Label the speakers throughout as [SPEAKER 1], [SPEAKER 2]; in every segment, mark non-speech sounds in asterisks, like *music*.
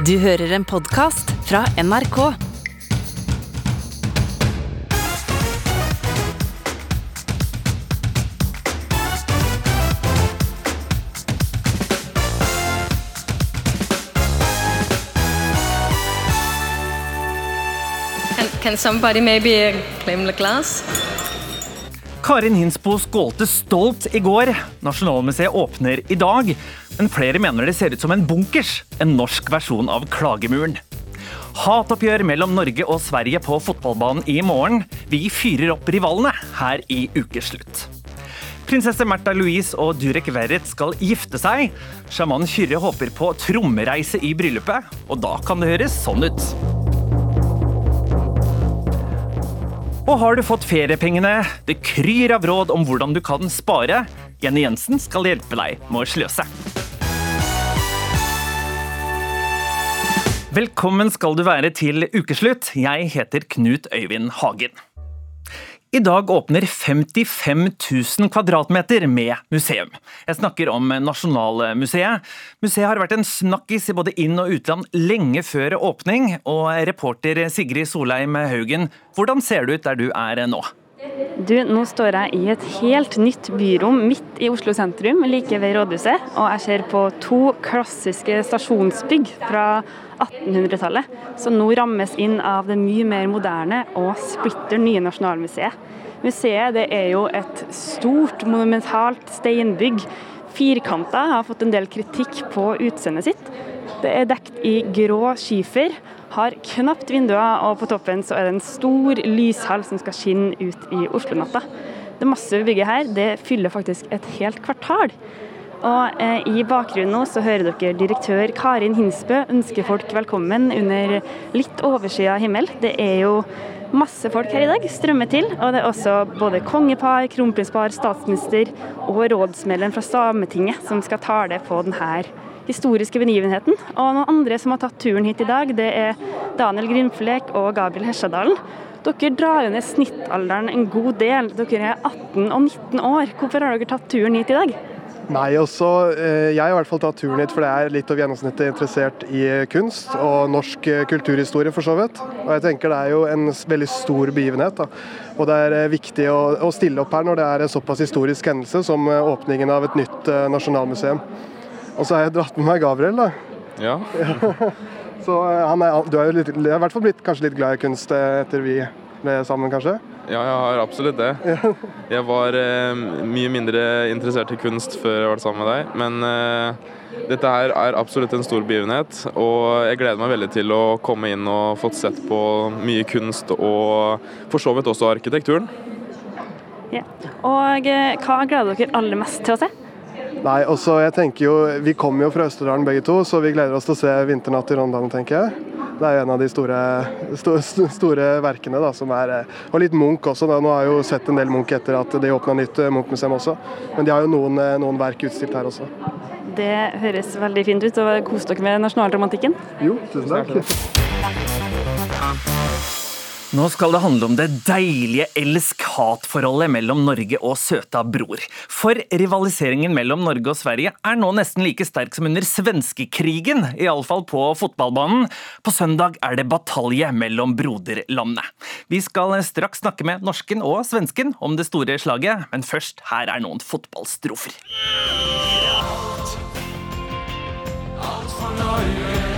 [SPEAKER 1] Du hører en podkast fra NRK.
[SPEAKER 2] Can, can somebody maybe claim the glass?
[SPEAKER 3] Karin Hinsbo skålte stolt i går. Nasjonalmuseet åpner i dag, men flere mener det ser ut som en bunkers, en norsk versjon av Klagemuren. Hatoppgjør mellom Norge og Sverige på fotballbanen i morgen. Vi fyrer opp rivalene her i ukeslutt. Prinsesse Märtha Louise og Durek Verret skal gifte seg. Sjaman Kyrre håper på trommereise i bryllupet, og da kan det høres sånn ut. Og har du fått feriepengene? Det kryr av råd om hvordan du kan spare. Jenny Jensen skal hjelpe deg med å sløse. Velkommen skal du være til ukeslutt. Jeg heter Knut Øyvind Hagen. I dag åpner 55 000 kvadratmeter med museum. Jeg snakker om Nasjonalmuseet. Museet har vært en snakkis i både inn- og utland lenge før åpning. Og reporter Sigrid Solheim Haugen, hvordan ser det ut der du er nå?
[SPEAKER 4] Du, nå står jeg i et helt nytt byrom midt i Oslo sentrum, like ved rådhuset. Og jeg ser på to klassiske stasjonsbygg fra 1800-tallet, som nå rammes inn av det mye mer moderne og splitter nye Nasjonalmuseet. Museet det er jo et stort, monumentalt steinbygg. Firkanta har fått en del kritikk på utseendet sitt. Det er dekt i grå skifer har knapt vinduer, og på toppen så er det en stor lyshall som skal skinne ut i Oslo-natta. Det massive bygget her det fyller faktisk et helt kvartal. Og eh, I bakgrunnen nå så hører dere direktør Karin Hinsbø ønske folk velkommen under litt overskya himmel. Det er jo masse folk her i dag, strømmer til. Og det er også både kongepar, kronprinspar, statsminister og rådsmedlem fra Sametinget som skal tale på denne historiske begivenheten. Og noen andre som har tatt turen hit i dag, det er Daniel Grimflek og Gabriel Hesjadalen. Dere drar jo ned snittalderen en god del. Dere er 18 og 19 år. Hvorfor har dere tatt turen hit i dag?
[SPEAKER 5] Nei, også, Jeg har i hvert fall tatt turen hit for det er litt over gjennomsnittet interessert i kunst og norsk kulturhistorie, for så vidt. Og jeg tenker Det er jo en veldig stor begivenhet. Da. Og Det er viktig å, å, stille opp her når det er en såpass historisk hendelse som åpningen av et nytt nasjonalmuseum. Og så har jeg dratt med meg Gabriel, da.
[SPEAKER 6] Ja. *laughs*
[SPEAKER 5] så han er, du er jo litt, er i hvert fall blitt kanskje litt glad i kunst etter vi ble sammen, kanskje?
[SPEAKER 6] Ja, jeg har absolutt det. Jeg var eh, mye mindre interessert i kunst før jeg var sammen med deg, men eh, dette her er absolutt en stor begivenhet. Og jeg gleder meg veldig til å komme inn og fått sett på mye kunst, og for så vidt også arkitekturen.
[SPEAKER 4] Ja. Og eh, hva gleder dere aller mest til å se?
[SPEAKER 5] Nei, også jeg tenker jo, Vi kommer jo fra Østerdalen begge to, så vi gleder oss til å se 'Vinternatt i Rondane', tenker jeg. Det er jo en av de store, store, store verkene. da, som er, Og litt Munch også. da, Nå har jeg jo sett en del Munch etter at de åpna nytt Munch-museum også. Men de har jo noen, noen verk utstilt her også.
[SPEAKER 4] Det høres veldig fint ut. og Kos dere med nasjonalromantikken.
[SPEAKER 5] Jo, tusen takk.
[SPEAKER 3] Nå skal det handle om det deilige elsk-hat-forholdet mellom Norge og søta bror. For rivaliseringen mellom Norge og Sverige er nå nesten like sterk som under svenskekrigen, iallfall på fotballbanen. På søndag er det batalje mellom broderlandene. Vi skal straks snakke med norsken og svensken om det store slaget, men først, her er noen fotballstrofer. Alt, for Norge.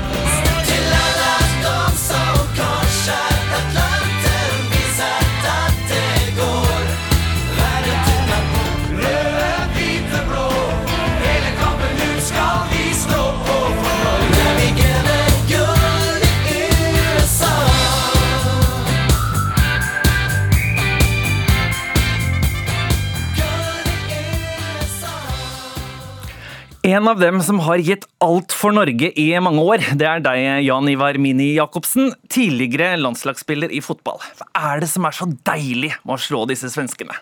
[SPEAKER 3] En av dem som har gitt alt for Norge i mange år, det er deg, Jan Ivar Mini Jacobsen. Tidligere landslagsspiller i fotball. Hva er det som er så deilig med å slå disse svenskene?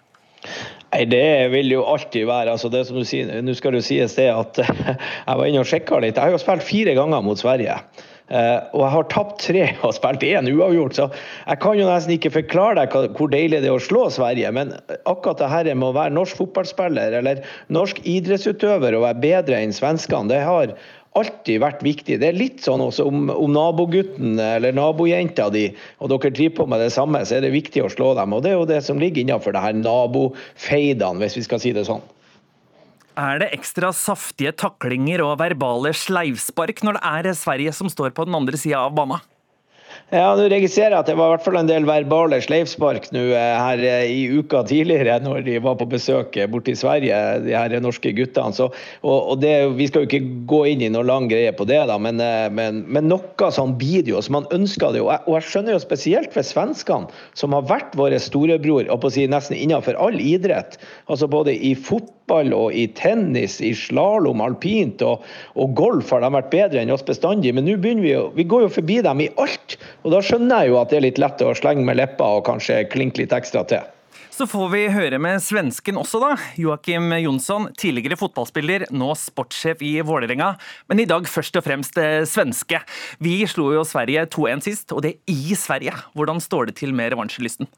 [SPEAKER 7] Nei, Det vil jo alltid være. altså det som du sier, Nå skal det sies det at *laughs* jeg var inne og sjekka litt. Jeg har jo spilt fire ganger mot Sverige. Uh, og jeg har tapt tre og spilt én uavgjort, så jeg kan jo nesten ikke forklare deg hvor deilig det er å slå Sverige. Men akkurat det her med å være norsk fotballspiller eller norsk idrettsutøver og være bedre enn svenskene, det har alltid vært viktig. Det er litt sånn også om, om nabogutten eller nabojenta di, og dere driver på med det samme, så er det viktig å slå dem. Og det er jo det som ligger innenfor det her nabofeidene, hvis vi skal si det sånn.
[SPEAKER 3] Er det ekstra saftige taklinger og verbale sleivspark når det er Sverige som står på den andre sida av banen?
[SPEAKER 7] Ja, nå registrerer jeg at det var i hvert fall en del verbale sleivspark nå eh, her eh, i uka tidligere, *laughs* når de var på besøk eh, borte i Sverige, de her norske guttene. Så, og, og det, vi skal jo ikke gå inn i noen lang greie på det, da, men, men, men noe sånn blir det jo. Så man ønsker det jo. Og jeg skjønner jo spesielt for svenskene, som har vært våre storebror og på å si nesten innenfor all idrett. Altså både i fotball fotball og i tennis, i slalåm, alpint og, og, golf har de vært bedre enn oss bestandig. Men nå begynner vi jo Vi går jo forbi dem i alt. Og da skjønner jeg jo at det er litt lett å slenge med leppa og kanskje klinke litt ekstra til.
[SPEAKER 3] Så får vi høre med svensken også, da. Joakim Jonsson, tidligere fotballspiller, nå sportssjef i Vålerenga. Men i dag først og fremst eh, svenske. Vi slo jo Sverige 2-1 sist, og det i Sverige. Hvordan står det til med revansjelysten?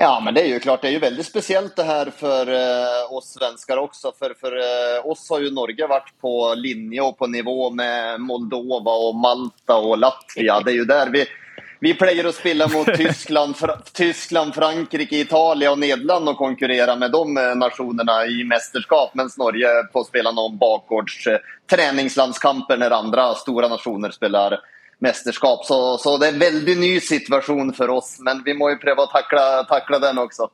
[SPEAKER 8] Ja, men det är ju klart, det är ju väldigt speciellt det här för eh, oss svenskar också. För, för eh, oss har ju Norge varit på linje och på nivå med Moldova och Malta och Latvia. Det är ju där vi, vi pleier å spille mot *laughs* Tyskland, Fra Tyskland, Frankrike, Italia og Nederland og konkurrere med de eh, nasjonene i mesterskap, mens Norge får spille noen bakgårds eh, treningslandskamper når andre store nasjoner spiller mesterskap. Så, så, det er en veldig ny situasjon for oss, men vi må jo prøve å takle, takle den også.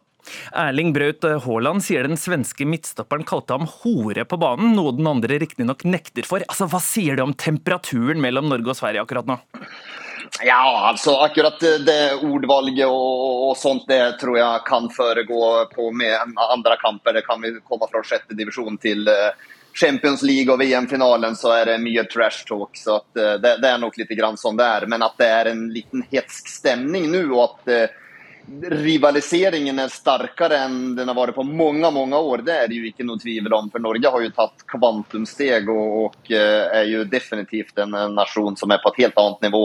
[SPEAKER 3] Erling Braut Haaland sier den svenske midtstopperen kalte ham hore på banen, noe den andre riktignok nekter for. Altså, Hva sier det om temperaturen mellom Norge og Sverige akkurat nå?
[SPEAKER 8] Ja, altså akkurat det ordvalget og, og, sånt, det tror jeg kan foregå på med andre kamper. Det kan vi komme fra sjette divisjon til uh, Champions League og VM-finalen så er det mye trash talk. så uh, det, det, er nok litt grann sånn det er. Men at det er en liten hetsk stemning nå, og at uh, rivaliseringen er sterkere enn den har vært på mange mange år, det er det jo ikke noe tvil om. For Norge har jo tatt kvantumsteg og, og er jo definitivt en, en nasjon som er på et helt annet nivå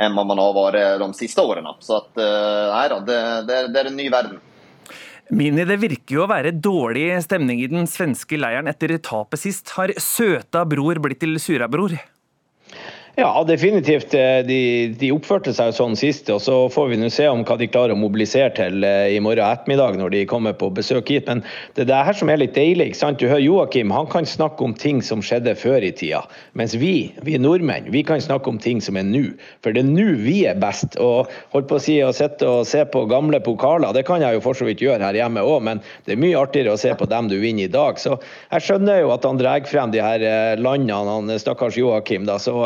[SPEAKER 8] enn man har vært de siste årene. Så at, nei da, det, det, det er en ny verden.
[SPEAKER 3] Mini, det virker jo å være dårlig stemning i den svenske leiren etter tapet sist. Har søta bror blitt til surabror?
[SPEAKER 7] Ja, definitivt. Eh, de, de, oppførte seg sånn sist, og så får vi nå se om hva de klarer å mobilisere til eh, i morgen ettermiddag når de kommer på besøk hit. Men det er det her som er litt deilig. ikke sant? Du hører Joakim, han kan snakke om ting som skjedde før i tida. Mens vi, vi nordmenn, vi kan snakke om ting som er nå. For det er nå vi er best. Og holdt på å si å sitte og se på gamle pokaler, det kan jeg jo for så vidt gjøre her hjemme òg, men det er mye artigere å se på dem du vinner i dag. Så jeg skjønner jo at han drar frem de her eh, landene, han stakkars Joakim. da, så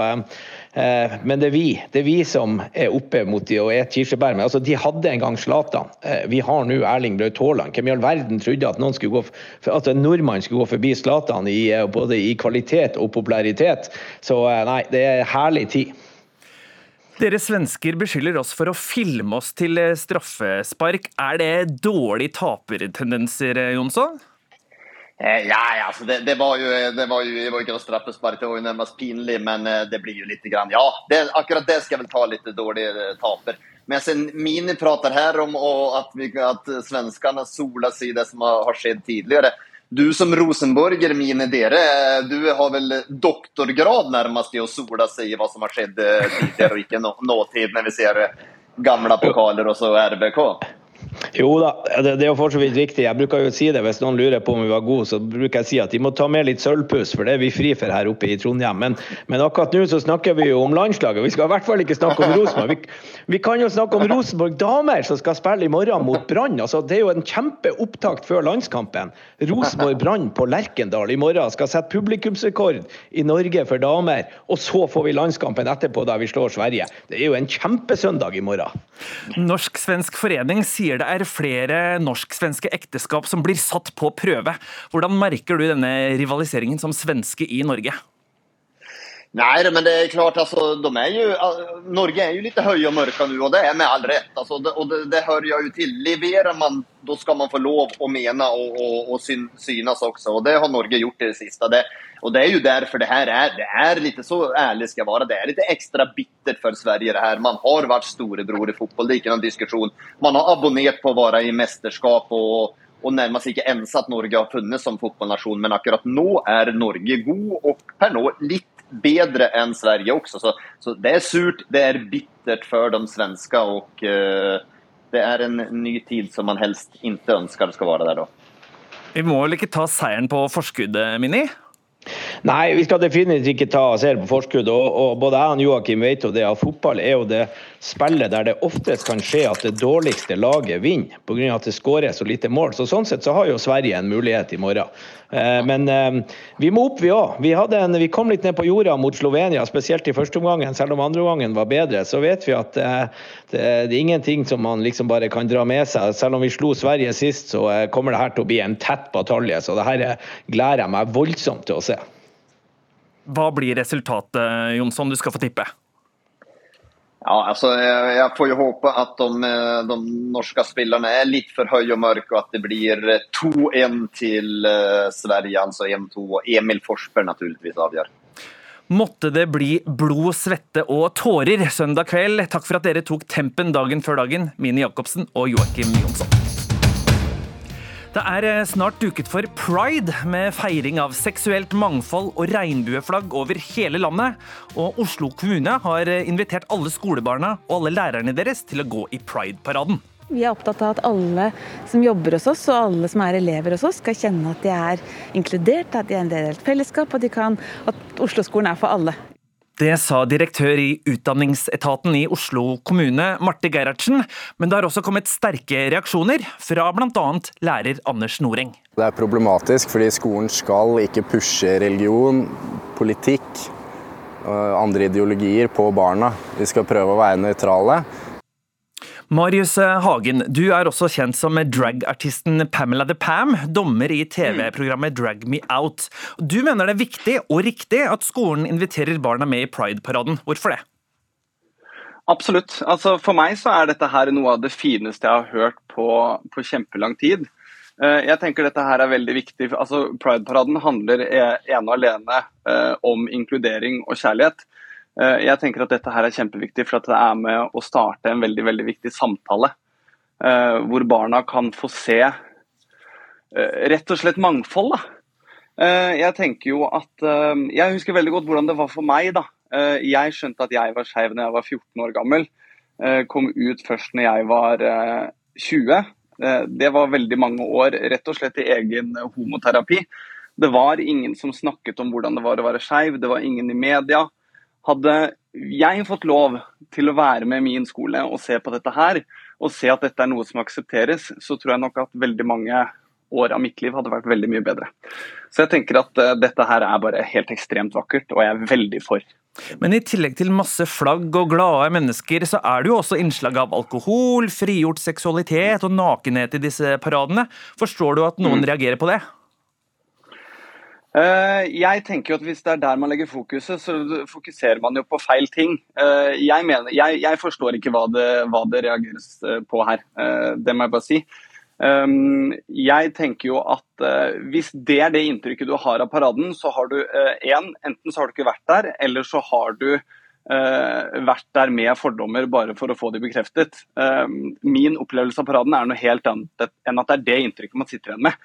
[SPEAKER 7] men det er vi det er vi som er oppe mot de og er kirsebær. med. altså, de hadde en gang Zlatan. Eh, vi har nå Erling Braut Haaland. Hvem i all verden trodde at noen skulle gå, at en nordmann skulle gå forbi Zlatan i, eh, både i kvalitet og popularitet? Så nei, det er herlig tid.
[SPEAKER 3] Dere svensker beskylder oss for å filme oss til straffespark. Er det dårlige tapertendenser, Jonsson?
[SPEAKER 8] Eh, ja, altså det, det, var jo, det, var jo, det var ikke noe straffespark, det var jo nærmest pinlig, men eh, det blir jo litt grann, Ja, det, akkurat det skal jeg vel ta litt dårlig eh, taper. Men sen Mini prater her om at, vi, at svenskene soler seg i det som har, har skjedd tidligere. Du som rosenborger, Mini, dere du har vel doktorgrad nærmest i å sole seg i hva som har skjedd tidligere, og ikke nåtid, når vi ser gamle pokaler og så RBK?
[SPEAKER 7] Jo da, det, det er jo for så vidt riktig. Jeg bruker jo å si det hvis noen lurer på om vi var gode, så bruker jeg å si at de må ta med litt sølvpuss, for det er vi fri for her oppe i Trondheim. Men, men akkurat nå så snakker vi jo om landslaget. Vi skal i hvert fall ikke snakke om Rosenborg. Vi, vi, kan jo snakke om Rosenborg damer som skal spille i morgen mot Brann. Altså, det er jo en kjempeopptakt før landskampen. Rosenborg-Brann på Lerkendal i morgen skal sette publikumsrekord i Norge for damer. Og så får vi landskampen etterpå, da vi slår Sverige. Det er jo en kjempesøndag i morgen.
[SPEAKER 3] Norsk-svensk forening sier det er flere norsk-svenske ekteskap som blir satt på prøve. Hvordan merker du denne rivaliseringen som svenske i Norge?
[SPEAKER 8] Nei, men det er klart, altså, de er jo, Norge er jo litt høye og mørke nå, og det er med all rett. Altså, det, og det, det hører jo til. Leverer man, da skal man få lov å mene og, og, og synes også. og Det har Norge gjort i det siste. Det, og Det er jo derfor det her er det er litt så ærlig skal være. Det er litt ekstra bittert for Sverige. det her. Man har vært storebror i fotball, det er ikke noen diskusjon. Man har abonnert på å være i mesterskap. og og nærmest ikke ense at Norge har funnet som fotballnasjon, men akkurat nå er Norge god og per nå litt bedre enn Sverige også. Så, så, det er surt, det er bittert for de svenske. Og uh, det er en ny tid som man helst ikke ønsker skal være der da.
[SPEAKER 3] Vi må vel ikke ta seieren på forskuddet, Mini?
[SPEAKER 7] Nei, vi skal definitivt ikke ta seieren på forskudd. Og, og både jeg og Joakim vet jo det at fotball er jo det spillet der det oftest kan skje at det dårligste laget vinner pga. at det skåres så lite mål. Så Sånn sett så har jo Sverige en mulighet i morgen. Eh, men eh, vi må opp, vi òg. Vi, vi, kom litt ned på jorda mot Slovenia, spesielt i første omgangen. Selv om andre omgangen var bedre, så vet vi at eh, det, er ingenting som man liksom bare kan dra med seg. Selv om vi slo Sverige sist, så kommer det her til å bli en tett batalje. Så det her gleder jeg meg voldsomt til å se.
[SPEAKER 3] Hva blir resultatet, Jonsson? Du skal få tippe.
[SPEAKER 8] Ja, altså, jeg får jo håpe at de, de norske spillerne er litt for høye og mørke, og at det blir 2-1 til uh, Sverige. Altså 1-2. Og Emil Forsberg naturligvis avgjør.
[SPEAKER 3] Måtte det bli blod, svette og tårer søndag kveld. Takk for at dere tok tempen dagen før dagen, Mini Jacobsen og Joakim Jonsson. Det er eh, snart duket for pride, med feiring av seksuelt mangfold og regnbueflagg over hele landet. Og Oslo kommune har eh, invitert alle skolebarna og alle lærerne deres til å gå i pride-paraden.
[SPEAKER 9] Vi er opptatt av at alle som jobber hos oss og alle som er elever hos oss, skal kjenne at de er inkludert, at de er en del av et fellesskap, og kan, at Oslo-skolen er for alle.
[SPEAKER 3] Det sa direktør i Utdanningsetaten i Oslo kommune, Marte Gerhardsen. Men det har også kommet sterke reaksjoner fra bl.a. lærer Anders Noreng.
[SPEAKER 10] Det er problematisk fordi skolen skal ikke pushe religion, politikk og andre ideologier på barna. Vi skal prøve å være nøytrale.
[SPEAKER 3] Marius Hagen, du er også kjent som dragartisten Pamela the Pam, dommer i TV-programmet Drag Me Out. Du mener det er viktig og riktig at skolen inviterer barna med i Pride-paraden. Hvorfor det?
[SPEAKER 11] Absolutt. Altså, for meg så er dette her noe av det fineste jeg har hørt på, på kjempelang tid. Eh, jeg tenker dette her er veldig viktig. Altså, Pride-paraden handler e-, ene og alene eh, om inkludering og kjærlighet. Eh, jeg tenker at dette her er kjempeviktig, for at det er med å starte en veldig veldig viktig samtale. Eh, hvor barna kan få se eh, rett og slett mangfold. Da. Jeg tenker jo at Jeg husker veldig godt hvordan det var for meg. da. Jeg skjønte at jeg var skeiv da jeg var 14 år gammel. Kom ut først når jeg var 20. Det var veldig mange år rett og slett i egen homoterapi. Det var ingen som snakket om hvordan det var å være skeiv, det var ingen i media. Hadde jeg fått lov til å være med min skole og se på dette her, og se at dette er noe som aksepteres, så tror jeg nok at veldig mange år av mitt liv hadde vært veldig mye bedre. Så jeg tenker at uh, dette her er bare helt ekstremt vakkert, og jeg er veldig for.
[SPEAKER 3] Men i tillegg til masse flagg og glade mennesker, så er det jo også innslag av alkohol, frigjort seksualitet og nakenhet i disse paradene. Forstår du at noen mm. reagerer på det?
[SPEAKER 11] Eh, jeg tenker jo at Hvis det er der man legger fokuset, så fokuserer man jo på feil ting. Eh, jeg, mener, jeg, jeg forstår ikke hva det, hva det, reageres eh, på her. Det må jeg bare si. Jeg tenker jo at hvis det er det inntrykket du har av paraden, så har du en, enten så har du ikke vært der, eller så har du vært der med fordommer bare for å få de bekreftet. Min opplevelse av paraden er noe helt annet enn at det er det inntrykket man sitter igjen med.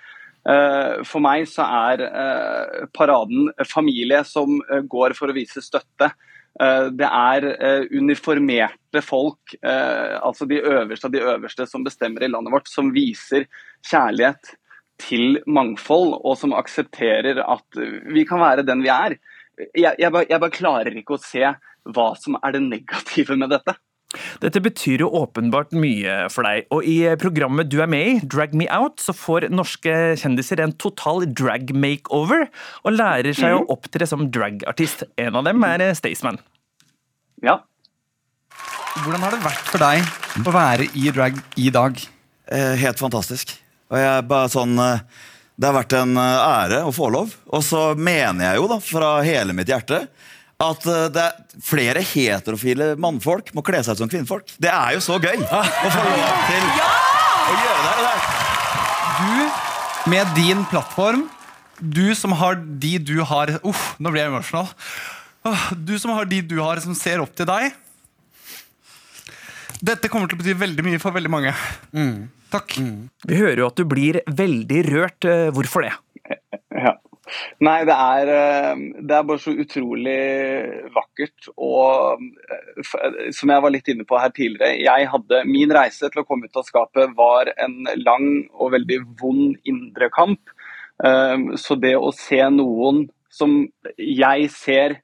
[SPEAKER 11] Eh, for meg så er eh, paraden familie som eh, går for å vise støtte. Det er uniformerte folk, altså de øverste av de øverste som bestemmer i landet vårt, som viser kjærlighet til mangfold, og som aksepterer at vi kan være den vi er. Jeg, jeg, bare, jeg bare klarer ikke å se hva som er det negative med dette.
[SPEAKER 3] Dette betyr jo åpenbart mye for deg, og i programmet du er med i, Drag Me Out, så får norske kjendiser en total drag makeover, og lærer seg mm. å opptre som dragartist. En av dem er Staysman.
[SPEAKER 11] Ja.
[SPEAKER 12] Hvordan har det vært for deg å være i drag i dag?
[SPEAKER 13] Eh, helt fantastisk. Og jeg bare sånn eh, Det har vært en eh, ære å få lov. Og så mener jeg jo, da, fra hele mitt hjerte at eh, det er flere heterofile mannfolk må kle seg ut som kvinnfolk. Det er jo så gøy å få lov til å gjøre det.
[SPEAKER 12] Du med din plattform, du som har de du har Uff, nå blir jeg emotional. Du som har de du har, som ser opp til deg. Dette kommer til å bety veldig mye for veldig mange. Mm. Takk. Mm.
[SPEAKER 3] Vi hører jo at du blir veldig rørt. Eh, hvorfor det?
[SPEAKER 11] Nei, det er, eh, det er, bare så utrolig vakkert. Og eh, som jeg var litt inne på her tidligere, jeg hadde min reise til å komme ut av skapet var en lang og veldig vond indre kamp. Eh, så det å se noen som jeg ser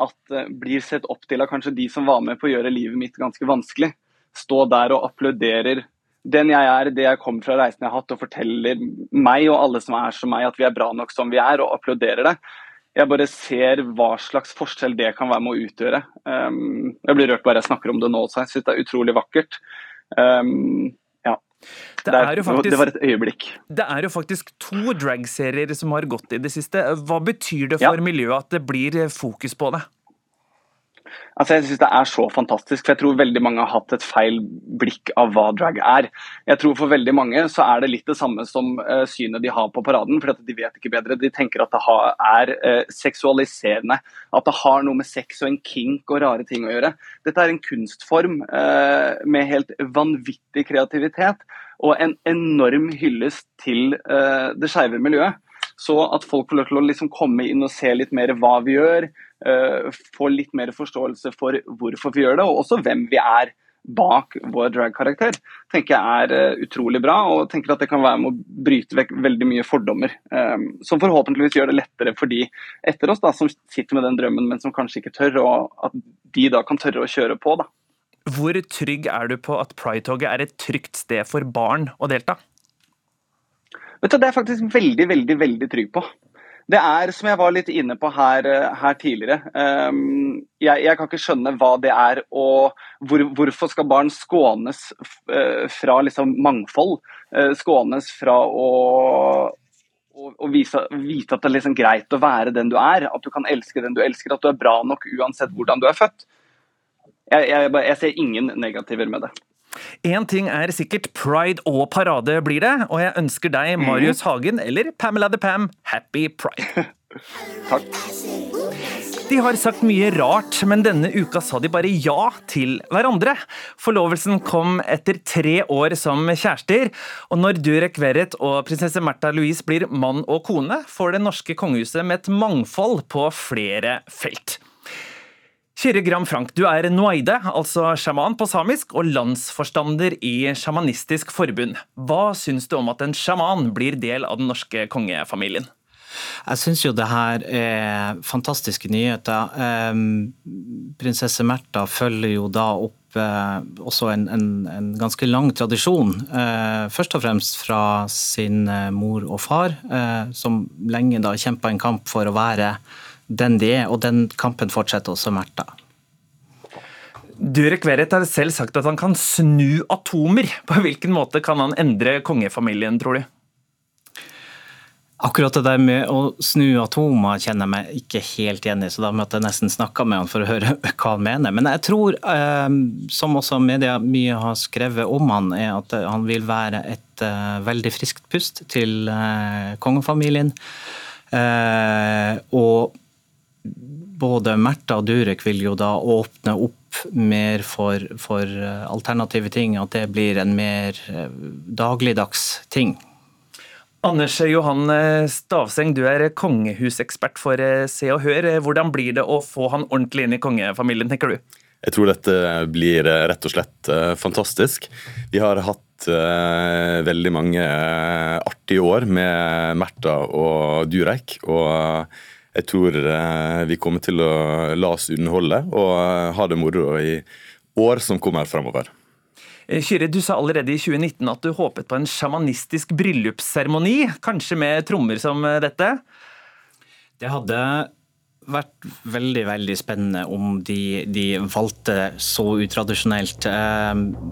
[SPEAKER 11] at blir sett opp til av kanskje de som var med på å gjøre livet mitt ganske vanskelig, stå der og applauderer den jeg er, det jeg kommer fra reisen jeg har hatt, og forteller meg og alle som er som meg, at vi er bra nok som vi er, og applauderer det. Jeg bare ser hva slags forskjell det kan være med å utgjøre. Um, jeg blir rørt bare jeg snakker om det nå også. Jeg syns det er utrolig vakkert. Um, ja. Det, er, faktisk, det, var et øyeblikk.
[SPEAKER 3] Det er jo faktisk to dragserier som har gått i det siste. Hva betyr det for ja. miljøet at det blir fokus på det?
[SPEAKER 11] Altså jeg synes Det er så fantastisk, for jeg tror veldig mange har hatt et feil blikk av hva drag er. Jeg tror For veldig mange så er det litt det samme som uh, synet de har på paraden. for De vet ikke bedre. De tenker at det har, er uh, seksualiserende. At det har noe med sex og en kink og rare ting å gjøre. Dette er en kunstform uh, med helt vanvittig kreativitet og en enorm hyllest til det skeive miljøet. Så at folk får lov til å liksom komme inn og se litt mer hva vi gjør, få litt mer forståelse for hvorfor vi gjør det, og også hvem vi er bak vår drag-karakter, tenker jeg er uh, utrolig bra. Og tenker at det kan være med å bryte vekk veldig mye fordommer. Um, som forhåpentligvis gjør det lettere for de etter oss da, som sitter med den drømmen, men som kanskje ikke tør, og at de da kan tørre å kjøre på. da.
[SPEAKER 3] Hvor trygg er du på at Pride-toget er et trygt sted for barn å delta?
[SPEAKER 11] Vet du, Det er jeg faktisk veldig, veldig, veldig trygg på. Det er, som jeg var litt inne på her, eh, her tidligere um, jeg, jeg, kan ikke skjønne hva det er og hvor, hvorfor skal barn skånes uh, fra liksom, mangfold? Uh, skånes fra å, å, å vise, vite at det er liksom greit å være den du er. At du kan elske den du elsker. At du er bra nok uansett hvordan du er født. Jeg, jeg, jeg ser ingen negativer med det.
[SPEAKER 3] Én ting er sikkert, pride og parade blir det, og jeg ønsker deg, mhm. Marius Hagen, eller Pamela the Pam, happy pride. *laughs*
[SPEAKER 11] Takk.
[SPEAKER 3] De har sagt mye rart, men denne uka sa de bare ja til hverandre. Forlovelsen kom etter tre år som kjærester, og når Durek Verret og prinsesse Märtha Louise blir mann og kone, får det norske kongehuset med et mangfold på flere felt. Kyrre Gram Frank, du er noaide, altså sjaman på samisk, og landsforstander i Sjamanistisk forbund. Hva syns du om at en sjaman blir del av den norske kongefamilien?
[SPEAKER 14] Jeg syns jo det her er fantastiske nyheter. Prinsesse Märtha følger jo da opp eh, også en, en, en, ganske lang tradisjon. Eh, først og fremst fra sin eh, mor og far, som lenge da kjempa en kamp for å være den de er, og den kampen fortsetter også Märtha.
[SPEAKER 3] Durek Verrett har selv sagt at han kan snu atomer. På hvilken måte kan han endre kongefamilien, tror du?
[SPEAKER 14] Akkurat det der med å snu atomer kjenner jeg meg ikke helt igjen i, så da måtte jeg nesten snakke med han for å høre *laughs* hva han mener. Men jeg tror, eh, som også media mye har skrevet om han, er at han vil være et eh, veldig friskt pust til eh, kongefamilien. og både Märtha og Durek vil jo da åpne opp mer for, for, eh, alternative ting, at det blir en mer eh, dagligdags ting.
[SPEAKER 3] Anders Johan eh, Stavseng, du er kongehusekspert for Se og Hør. Hvordan blir det å få han ordentlig inn i kongefamilien, tenker du?
[SPEAKER 15] Jeg tror dette blir rett og slett fantastisk. Vi har hatt veldig mange artige år med Märtha og Durek. og jeg tror eh, vi kommer til å la oss underholde og eh, ha det moro i år som kommer fremover.
[SPEAKER 3] Eh, Kyrre, du sa allerede i 2019 at du håpet på en sjamanistisk bryllupsseremoni, kanskje med trommer som dette?
[SPEAKER 14] Det hadde vært veldig veldig spennende om de, de valgte så utradisjonelt.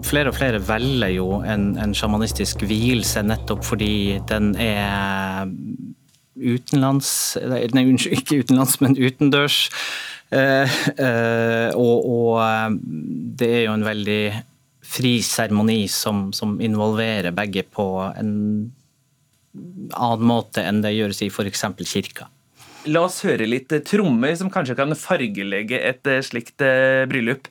[SPEAKER 14] flere og flere velger jo en, en sjamanistisk vielse nettopp fordi den er utenlands Nei, unnskyld, ikke utenlands, men utendørs. Eh, eh, og, og, eh, det er jo en veldig fri seremoni som, som, involverer begge på en annen måte enn det gjøres i f.eks. kirka.
[SPEAKER 3] La oss høre litt trommer som kanskje kan fargelegge et slikt bryllup.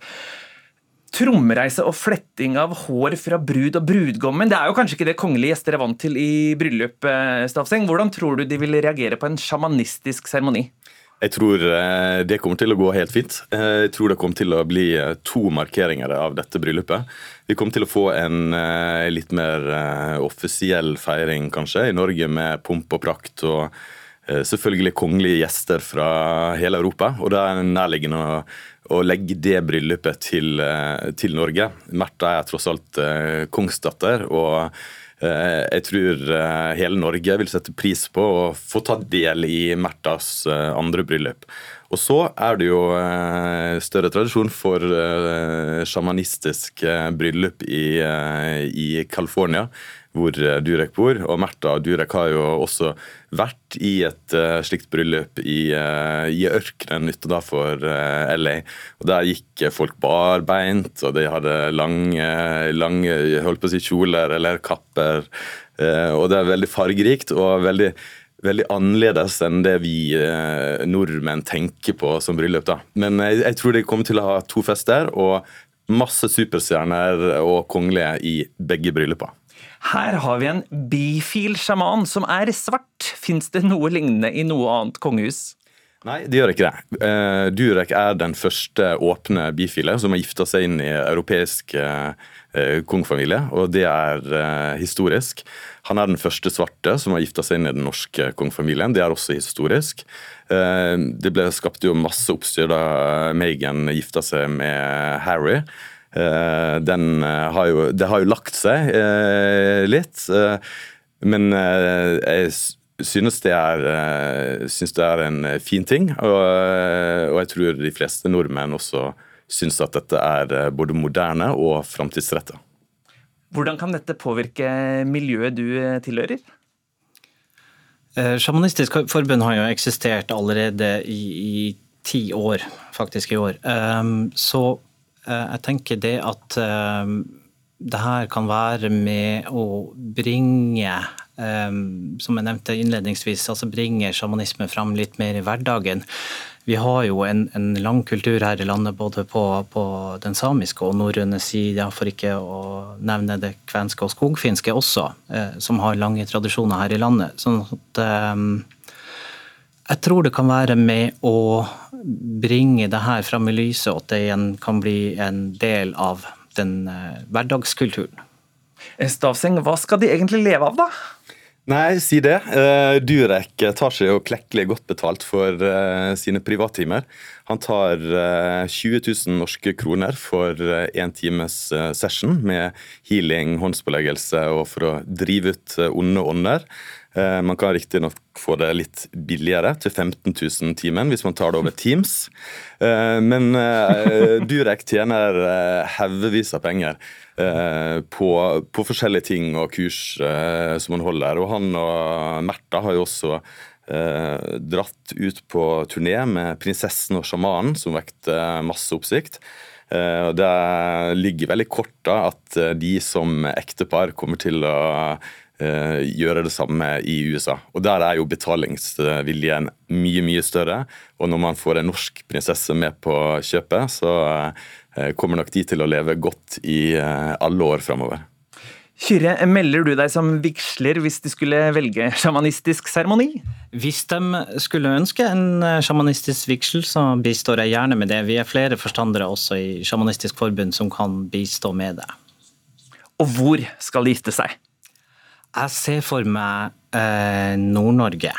[SPEAKER 3] Trommereise og fletting av hår fra brud og brudgommen. Det er jo kanskje ikke det kongelige gjester er vant til i bryllup. eh, Stavseng. Hvordan tror du de vil reagere på en sjamanistisk seremoni?
[SPEAKER 15] Jeg tror eh, det kommer til å gå helt fint. Eh, Jeg tror det kommer til å bli to markeringer av dette bryllupet. Vi kommer til å få en litt mer offisiell feiring, kanskje, i Norge med pomp og prakt. og Selvfølgelig kongelige gjester fra hele Europa. Og det er nærliggende å, å legge det bryllupet til, eh, til Norge. Märtha er tross alt eh, kongsdatter. og Eh, Jeg tror eh, hele Norge vil sette pris på å få ta del i Märthas eh, andre bryllup. Og så er det jo eh, større tradisjon for eh, sjamanistisk eh, bryllup i, eh, i California, hvor eh, Durek bor. Og Märtha Durek har jo også vært i et eh, slikt bryllup i, eh, i ørkenen utenfor LA. Og Der gikk folk barbeint, og de hadde lange, lange holdt på å si kjoler eller kapper. Og det er veldig fargerikt og veldig, veldig annerledes enn det vi eh, nordmenn tenker på som bryllup. da. Men jeg, jeg tror de kommer til å ha to fester og masse superstjerner og kongelige i begge bryllupene.
[SPEAKER 3] Her har vi en bifil sjaman som er svart. Fins det noe lignende i noe annet kongehus?
[SPEAKER 15] Nei, det gjør ikke det. Eh, Durek er den første åpne bifile som har gifta seg inn i europeisk eh, kongefamilie, og det er eh, historisk. Han er den første svarte som har gifta seg inn i den norske kongefamilien. Det er også historisk. Det ble skapt jo masse oppstyr da Meghan gifta seg med Harry. Eh, Den eh, har jo, det har jo lagt seg eh, litt, men jeg synes det, er, eh, synes det er en fin ting. Og, og jeg tror de fleste nordmenn også syns at dette er både moderne og framtidsretta.
[SPEAKER 3] Hvordan kan dette påvirke miljøet du tilhører?
[SPEAKER 14] Eh, Sjamanistisk forbund har jo eksistert allerede i, i ti år, faktisk i år. Så jeg tenker det at um, det her kan være med å bringe, um, som jeg nevnte innledningsvis, altså bringe sjamanisme fram litt mer i hverdagen. Vi har jo en, en lang kultur her i landet både på, på den samiske og norrøne sida, for ikke å nevne det kvenske og skogfinske også, eh, som har lange tradisjoner her i landet. Sånn at eh, jeg tror det kan være med å bringe det her fram i lyset, og at det igjen kan bli en del av den eh, hverdagskulturen.
[SPEAKER 3] Stavseng, hva skal de egentlig leve av, da?
[SPEAKER 15] Nei, si det. Eh, Durek tar seg jo klekkelig godt betalt for eh, sine privattimer. Han tar eh, 20 000 norske kroner for én times session med healing, håndspåleggelse og for å drive ut onde ånder. Eh, Man kan riktignok få det litt billigere, til 15 000 timen, hvis man tar det over Teams. Eh, Men eh, Durek tjener haugevis av penger på, på forskjellige ting og kurs som han holder. Og han og Märtha har jo også dratt ut på turné med 'Prinsessen og sjamanen', som vekte masse oppsikt. Det ligger veldig kort da at de som ektepar kommer til å gjøre det samme i USA. Og Der er jo betalingsviljen mye, mye større. Og når man får en norsk prinsesse med på kjøpet, så eh, kommer nok de til å leve godt i eh, alle år framover.
[SPEAKER 3] Kyrre, melder du deg som vigsler hvis de skulle velge sjamanistisk seremoni?
[SPEAKER 14] Hvis de skulle ønske en eh, sjamanistisk vigsel, så bistår jeg gjerne med det. Vi er flere forstandere også i Sjamanistisk forbund som kan bistå med det.
[SPEAKER 3] Og hvor skal de gifte seg?
[SPEAKER 14] Jeg ser for meg eh, Nord-Norge.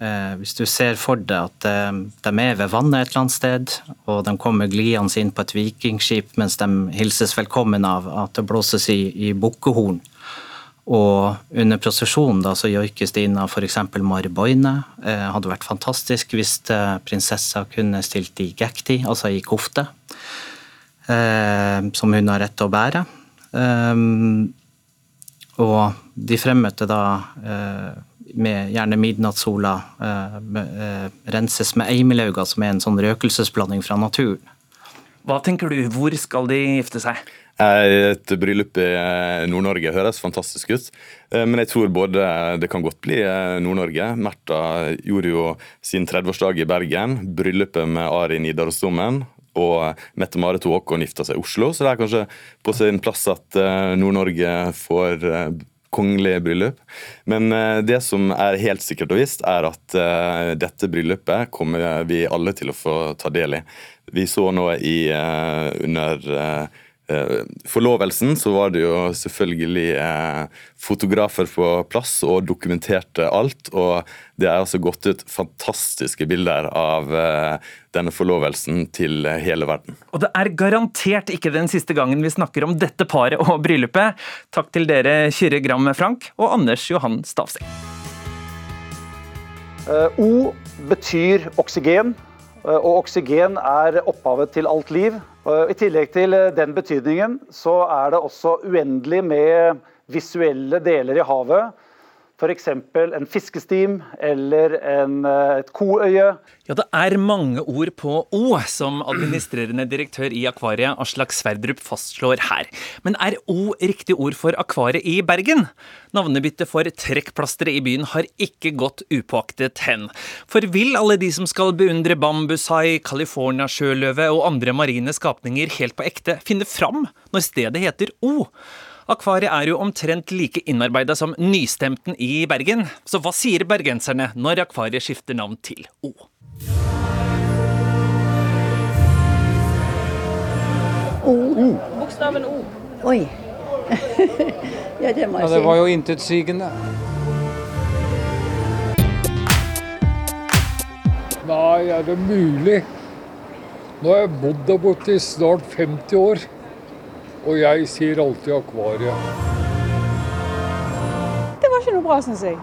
[SPEAKER 14] Eh, hvis du ser for deg at eh, de er ved vannet et eller annet sted, og de kommer glidende inn på et vikingskip mens de hilses velkommen av at det blåses i, i bukkehorn. Og under prosesjonen da, så joikes det inn av f.eks. Mari Boine. Eh, hadde vært fantastisk hvis eh, prinsessa kunne stilt i gekti, altså i kofte, eh, som hun har rett til å bære. Um, og de fremmøtte da eh, med gjerne midnattssola eh, med, eh, renses med eimelauga, som er en sånn røkelsesblanding fra naturen.
[SPEAKER 3] Hva tenker du, hvor skal de gifte seg?
[SPEAKER 15] Eh, Et bryllup i Nord-Norge høres fantastisk ut, eh, men jeg tror både det kan godt bli Nord-Norge. Märtha gjorde jo sin 30-årsdag i Bergen. Bryllupet med Ari Nidarosdomen og Mette-Marit Håkon gifta seg i Oslo, så det er kanskje på sin plass at eh, Nord-Norge får kongelige kongelig bryllup. Men eh, det som er helt sikkert og visst, er at dette bryllupet kommer vi alle til å få ta del i. Vi så nå i, under Eh, forlovelsen så var det jo selvfølgelig eh, fotografer på plass og dokumenterte alt. Og det er altså gått ut fantastiske bilder av eh, denne forlovelsen til hele verden.
[SPEAKER 3] Og det er garantert ikke den siste gangen vi snakker om dette paret og bryllupet. Takk til dere Kyrre Gram Frank og Anders Johan Stavseng.
[SPEAKER 16] O betyr oksygen, og oksygen er opphavet til alt liv. I tillegg til eh, den betydningen, så er det også uendelig med visuelle deler i havet. F.eks. en fiskestim eller en, eh, et koøye.
[SPEAKER 3] Ja, det er mange ord på O, som administrerende direktør i Akvariet Aslak Sverdrup fastslår her. Men er O riktig ord for akvariet i Bergen? Navnebyttet for trekkplasteret i byen har ikke gått upåaktet hen. For vil alle de som skal beundre bambushai, California-sjøløve og andre marine skapninger helt på ekte, finne fram når stedet heter O? Akvariet er jo omtrent like innarbeida som nystemten i Bergen. Så hva sier bergenserne når akvariet skifter navn til O?
[SPEAKER 17] O. Bokstaven O. Oi. *laughs*
[SPEAKER 18] ja, det må jeg si. Ja, det var jo intetsigende. Nei, er det mulig? Nå har jeg bodd der borte i snart 50 år. Og jeg sier alltid akvariet.
[SPEAKER 19] Det var ikke noe bra, syns jeg.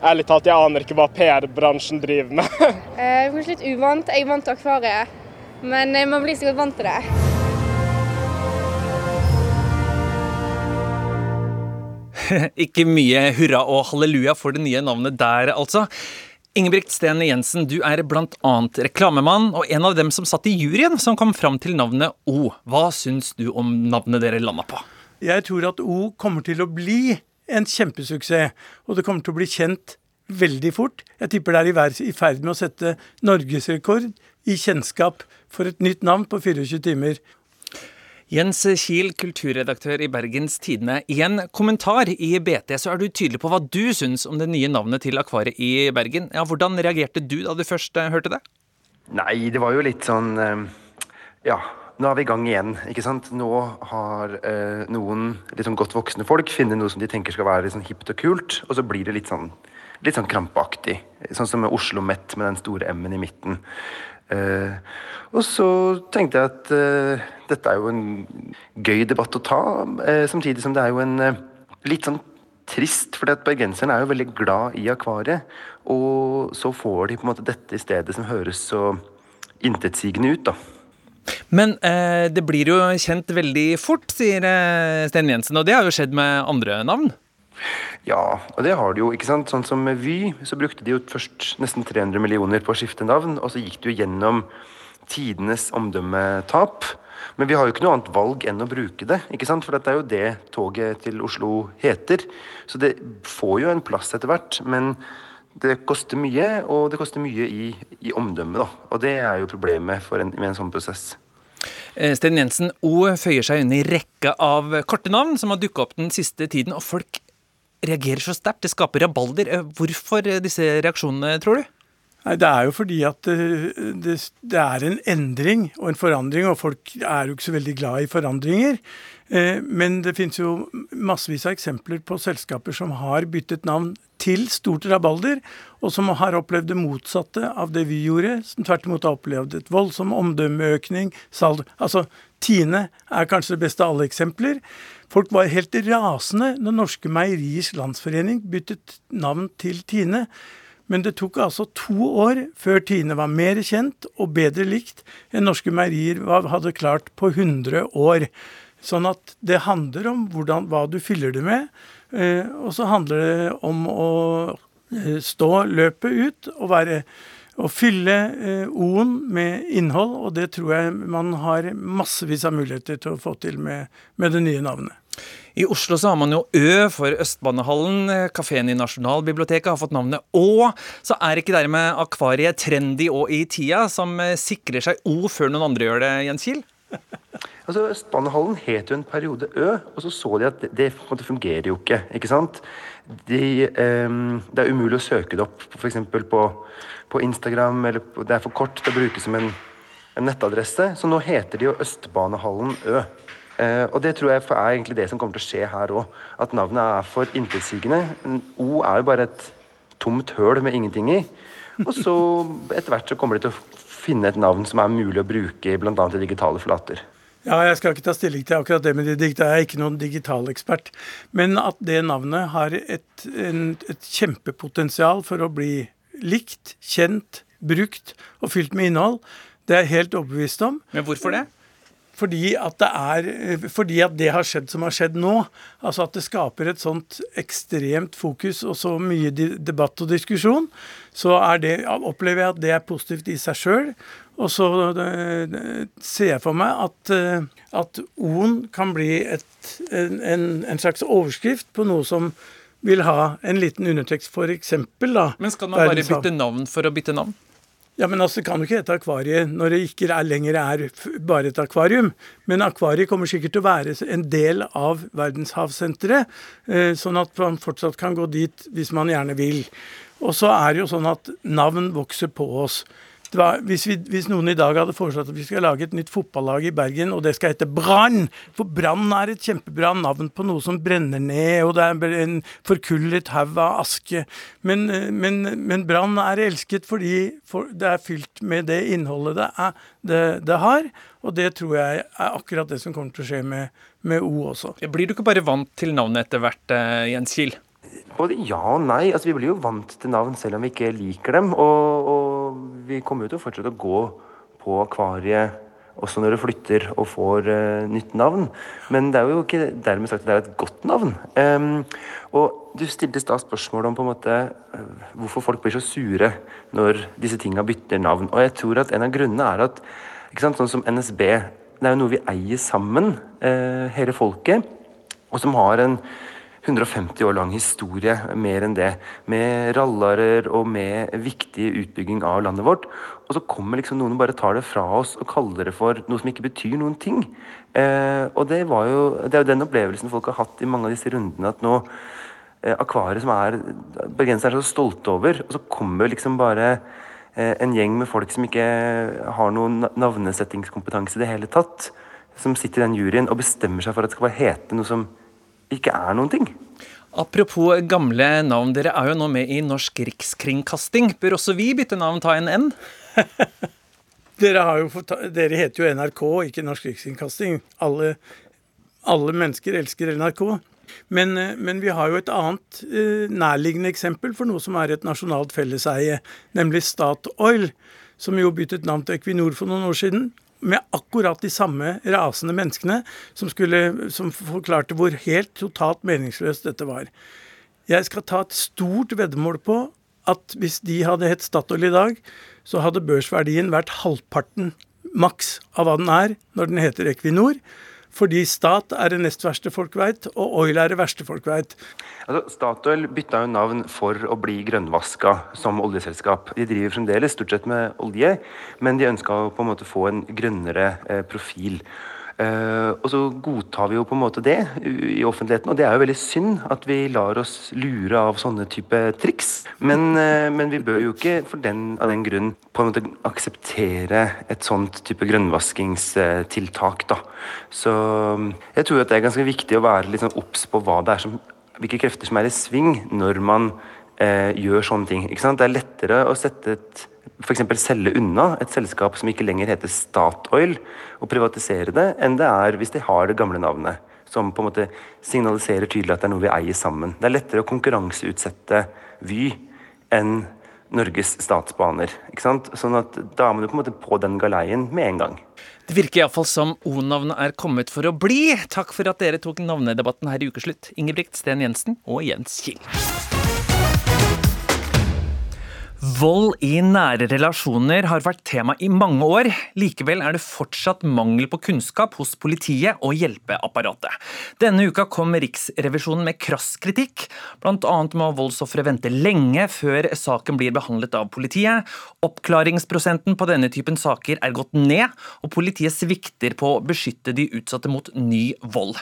[SPEAKER 20] Ærlig talt, jeg aner ikke hva PR-bransjen driver med. *laughs*
[SPEAKER 21] eh, kanskje litt uvant. Jeg vant til akvariet, men eh, man blir sikkert vant til det. *laughs*
[SPEAKER 3] ikke mye hurra og halleluja for det nye navnet der, altså. Ingebrigt Sten Jensen, du er bl.a. reklamemann og en av dem som satt i juryen som kom fram til navnet O. Hva syns du om navnet dere landa på?
[SPEAKER 22] Jeg tror at O kommer til å bli en kjempesuksess, og det kommer til å bli kjent veldig fort. Jeg tipper det er i ferd med å sette norgesrekord i kjennskap for et nytt navn på 24 timer.
[SPEAKER 3] Jens Kiel, kulturredaktør i Bergens Tidende. I en kommentar i BT så er du tydelig på hva du syns om det nye navnet til akvariet i Bergen. Ja, hvordan reagerte du da du først uh, hørte det?
[SPEAKER 23] Nei, det var jo litt sånn uh, Ja, nå er vi i gang igjen, ikke sant. Nå har eh, noen sånn godt voksne folk funnet noe som de tenker skal være sånn hipt og kult, og så blir det litt sånn, litt sånn krampaktig. Sånn som med Oslo Met med den store M-en i midten. Uh, og så tenkte jeg at uh, dette er jo en gøy debatt å ta, uh, samtidig som det er jo en litt sånn trist, for bergenserne er jo veldig glad i akvariet. Og så får de på en måte dette i stedet som høres så intetsigende ut, da.
[SPEAKER 3] Men det blir jo kjent veldig fort, sier Sten Jensen, og det har jo skjedd med andre navn?
[SPEAKER 23] Ja, og det har de jo. ikke sant? Sånn som med Vy, så brukte de jo først nesten 300 millioner på å skifte navn, og så gikk du gjennom tidenes omdømmetap. Men vi har jo ikke noe annet valg enn å bruke det, ikke sant? for det er jo det toget til Oslo heter. Så det får jo en plass etter hvert. Men det koster mye, og det koster mye i, i omdømme. da. Og det er jo problemet en, med en sånn prosess.
[SPEAKER 3] Eh, Sten Jensen, O føyer seg i rekka av korte navn som har dukka opp den siste tiden. Og folk reagerer så sterkt. Det skaper rabalder. Eh, hvorfor eh, disse reaksjonene, tror du?
[SPEAKER 22] Nei, Det er jo fordi at det, det, det, er en endring og en forandring, og folk er jo ikke så veldig glad i forandringer. Men det finnes jo massevis av eksempler på selskaper som har byttet navn til stort rabalder, og som har opplevd det motsatte av det vi gjorde. Som tvert imot har opplevd et voldsom omdømmeøkning. Salg. Altså, Tine er kanskje det beste av alle eksempler. Folk var helt rasende når Norske Meieriers Landsforening byttet navn til Tine. Men det tok altså to år før Tine var mer kjent og bedre likt enn Norske Meierier hadde klart på 100 år. Sånn at det handler om hvordan, hva du fyller det med. Eh, og så handler det om å eh, stå løpet ut og være å fylle eh, O-en med innhold, og det tror jeg man har massevis av muligheter til å få til med, med det nye navnet.
[SPEAKER 3] I Oslo så har man jo Ø for Østbanehallen. Kafeen i Nasjonalbiblioteket har fått navnet Å. Så er ikke dermed akvariet trendy og i tida, som eh, sikrer seg O før noen andre gjør det, Jens Kiel? *laughs*
[SPEAKER 23] Altså, Østbanehallen het jo en periode Ø, og så så de at det, det fungerer jo ikke. ikke sant? De, um, det er umulig å søke det opp f.eks. På, på Instagram, eller på, det er for kort til å bruke som en, en nettadresse. Så nå heter de jo Østbanehallen Ø. Uh, og det tror jeg er egentlig det som kommer til å skje her òg. At navnet er for intetsigende. O er jo bare et tomt høl med ingenting i. Og så etter hvert så kommer de til å finne et navn som er mulig å bruke bl.a. i digitale flater.
[SPEAKER 22] Ja, Jeg skal ikke ta stilling til akkurat det med det digitale. Jeg er ikke noen digitalekspert. Men at det navnet har et, en, et kjempepotensial for å bli likt, kjent, brukt og fylt med innhold, det er jeg helt overbevist om.
[SPEAKER 3] Men hvorfor det?
[SPEAKER 22] Fordi at, det er, fordi at det har skjedd som har skjedd nå. Altså at det skaper et sånt ekstremt fokus og så mye debatt og diskusjon. Så det, opplever jeg at det er positivt i seg sjøl. Og så ser jeg for meg at, at O-en kan bli et, en, en, slags overskrift på noe som vil ha en liten undertekst, f.eks.
[SPEAKER 3] Men skal man bare bytte navn for å bytte navn?
[SPEAKER 22] Ja, men altså, Det kan jo ikke hete akvariet når det ikke er lenger er bare et akvarium. Men akvariet kommer sikkert til å være en del av verdenshavsenteret, eh, sånn at man fortsatt kan gå dit hvis man gjerne vil. Og så er det jo sånn at navn vokser på oss. Var, hvis, vi, hvis, noen i dag hadde foreslått at vi skal lage et nytt fotballag i Bergen, og det skal hete Brann For Brann er et kjempebra navn på noe som brenner ned, og det er en forkullet haug av aske. Men, men, men Brann er elsket fordi for det er fylt med det innholdet det, er, det, det, har. Og det tror jeg er akkurat det som kommer til å skje med, med O også.
[SPEAKER 3] Blir du ikke bare vant til navnet etter hvert, eh, Jens Kiel?
[SPEAKER 23] Både ja og nei. Altså, vi blir jo vant til navn selv om vi ikke liker dem. Og, og vi kommer jo til å fortsette å gå på akvariet også når det flytter og får uh, nytt navn. Men det er jo ikke dermed sagt at det er et godt navn. Um, og du stilte da spørsmål om på en måte uh, hvorfor folk blir så sure når disse tinga bytter navn. Og jeg tror at en av grunnene er at ikke sant, sånn som NSB, det er jo noe vi eier sammen, uh, hele folket, og som har en 150 år lang historie, mer enn det. Med rallarer og med viktig utbygging av landet vårt. Og så kommer liksom noen og bare tar det fra oss og kaller det for noe som ikke betyr noen ting. Eh, og det, var jo, det er jo den opplevelsen folk har hatt i mange av disse rundene. At nå eh, Akvariet, som er bergenserne er så stolte over, og så kommer liksom bare eh, en gjeng med folk som ikke har noen navnesettingskompetanse i det hele tatt, som sitter i den juryen og bestemmer seg for at det skal bare hete noe som ikke er noen ting.
[SPEAKER 3] Apropos gamle navn, dere er jo nå med i Norsk Rikskringkasting. Bør også vi bytte navn, ta en N? *laughs*
[SPEAKER 22] dere, fått, dere, heter jo NRK, ikke Norsk Rikskringkasting. Alle, alle mennesker elsker NRK. Men, eh, men, vi har jo et annet eh, nærliggende eksempel for noe som er et nasjonalt felleseie, nemlig Statoil, som jo byttet navn til Equinor for noen år siden med akkurat de samme rasende menneskene som, skulle, som forklarte hvor helt totalt meningsløst dette var. Jeg skal ta et stort veddemål på at hvis de hadde hett Statoil i dag, så hadde børsverdien vært halvparten maks av hva den er når den heter Equinor. Fordi stat er det nest verste folk veit, og oil er det verste folk veit.
[SPEAKER 23] Altså, Statoil bytta jo navn for å bli grønnvaska som oljeselskap. De driver fremdeles stort sett med olje, men de ønska på en måte få en grønnere eh, profil. Uh, og så godtar vi jo på en måte det i offentligheten, og det er jo veldig synd at vi lar oss lure av sånne type triks. Men, uh, men vi bør jo ikke for den, av den grunn på en måte akseptere et sånt type grønnvaskingstiltak, da. Så jeg tror at det er ganske viktig å være litt sånn obs på hva det er som, hvilke krefter som er i sving når man uh, gjør sånne ting. Ikke sant? Det er lettere å sette et f.eks. selge unna et selskap som ikke lenger heter Statoil, og privatisere det, enn det er hvis de har det gamle navnet. Som på en måte signaliserer tydelig at det er noe vi eier sammen. Det er lettere å konkurranseutsette Vy enn Norges statsbaner. ikke sant? Sånn at Da er man jo på en måte på den galeien med en gang.
[SPEAKER 3] Det virker iallfall som O-navnet er kommet for å bli. Takk for at dere tok navnedebatten her i Ukeslutt, Ingebrigt Sten Jensen og Jens Kiel. Vold i nære relasjoner har vært tema i mange år. Likevel er det fortsatt mangel på kunnskap hos politiet og hjelpeapparatet. Denne uka kom Riksrevisjonen med krass kritikk. Annet må voldsofre vente lenge før saken blir behandlet av politiet. Oppklaringsprosenten på denne typen saker er gått ned, og politiet svikter på å beskytte de utsatte mot ny vold.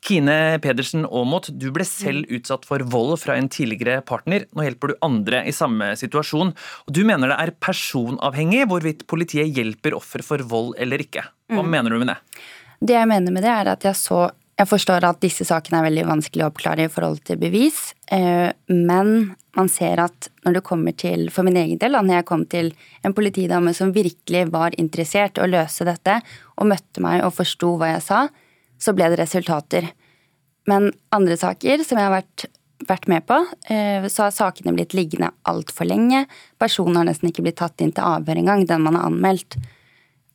[SPEAKER 3] Kine Pedersen Aamodt, du ble selv utsatt for vold fra en tidligere partner. Nå hjelper du andre i samme situasjon person. Og du mener det er personavhengig hvorvidt politiet hjelper offer for vold eller ikke. Hva mm. mener du med det?
[SPEAKER 24] Det jeg mener med det, er at jeg så jeg forstår at disse sakene er veldig vanskelig å oppklare i forhold til bevis, eh, men man ser at når det kommer til, for min egen del, når jeg kom til en politidame som virkelig var interessert i å løse dette, og møtte meg og forsto hva jeg sa, så ble det resultater. Men andre saker som jeg har vært vært med på, eh, så har sakene blitt liggende altfor lenge. Personen har nesten ikke blitt tatt inn til avhør engang, den man har anmeldt.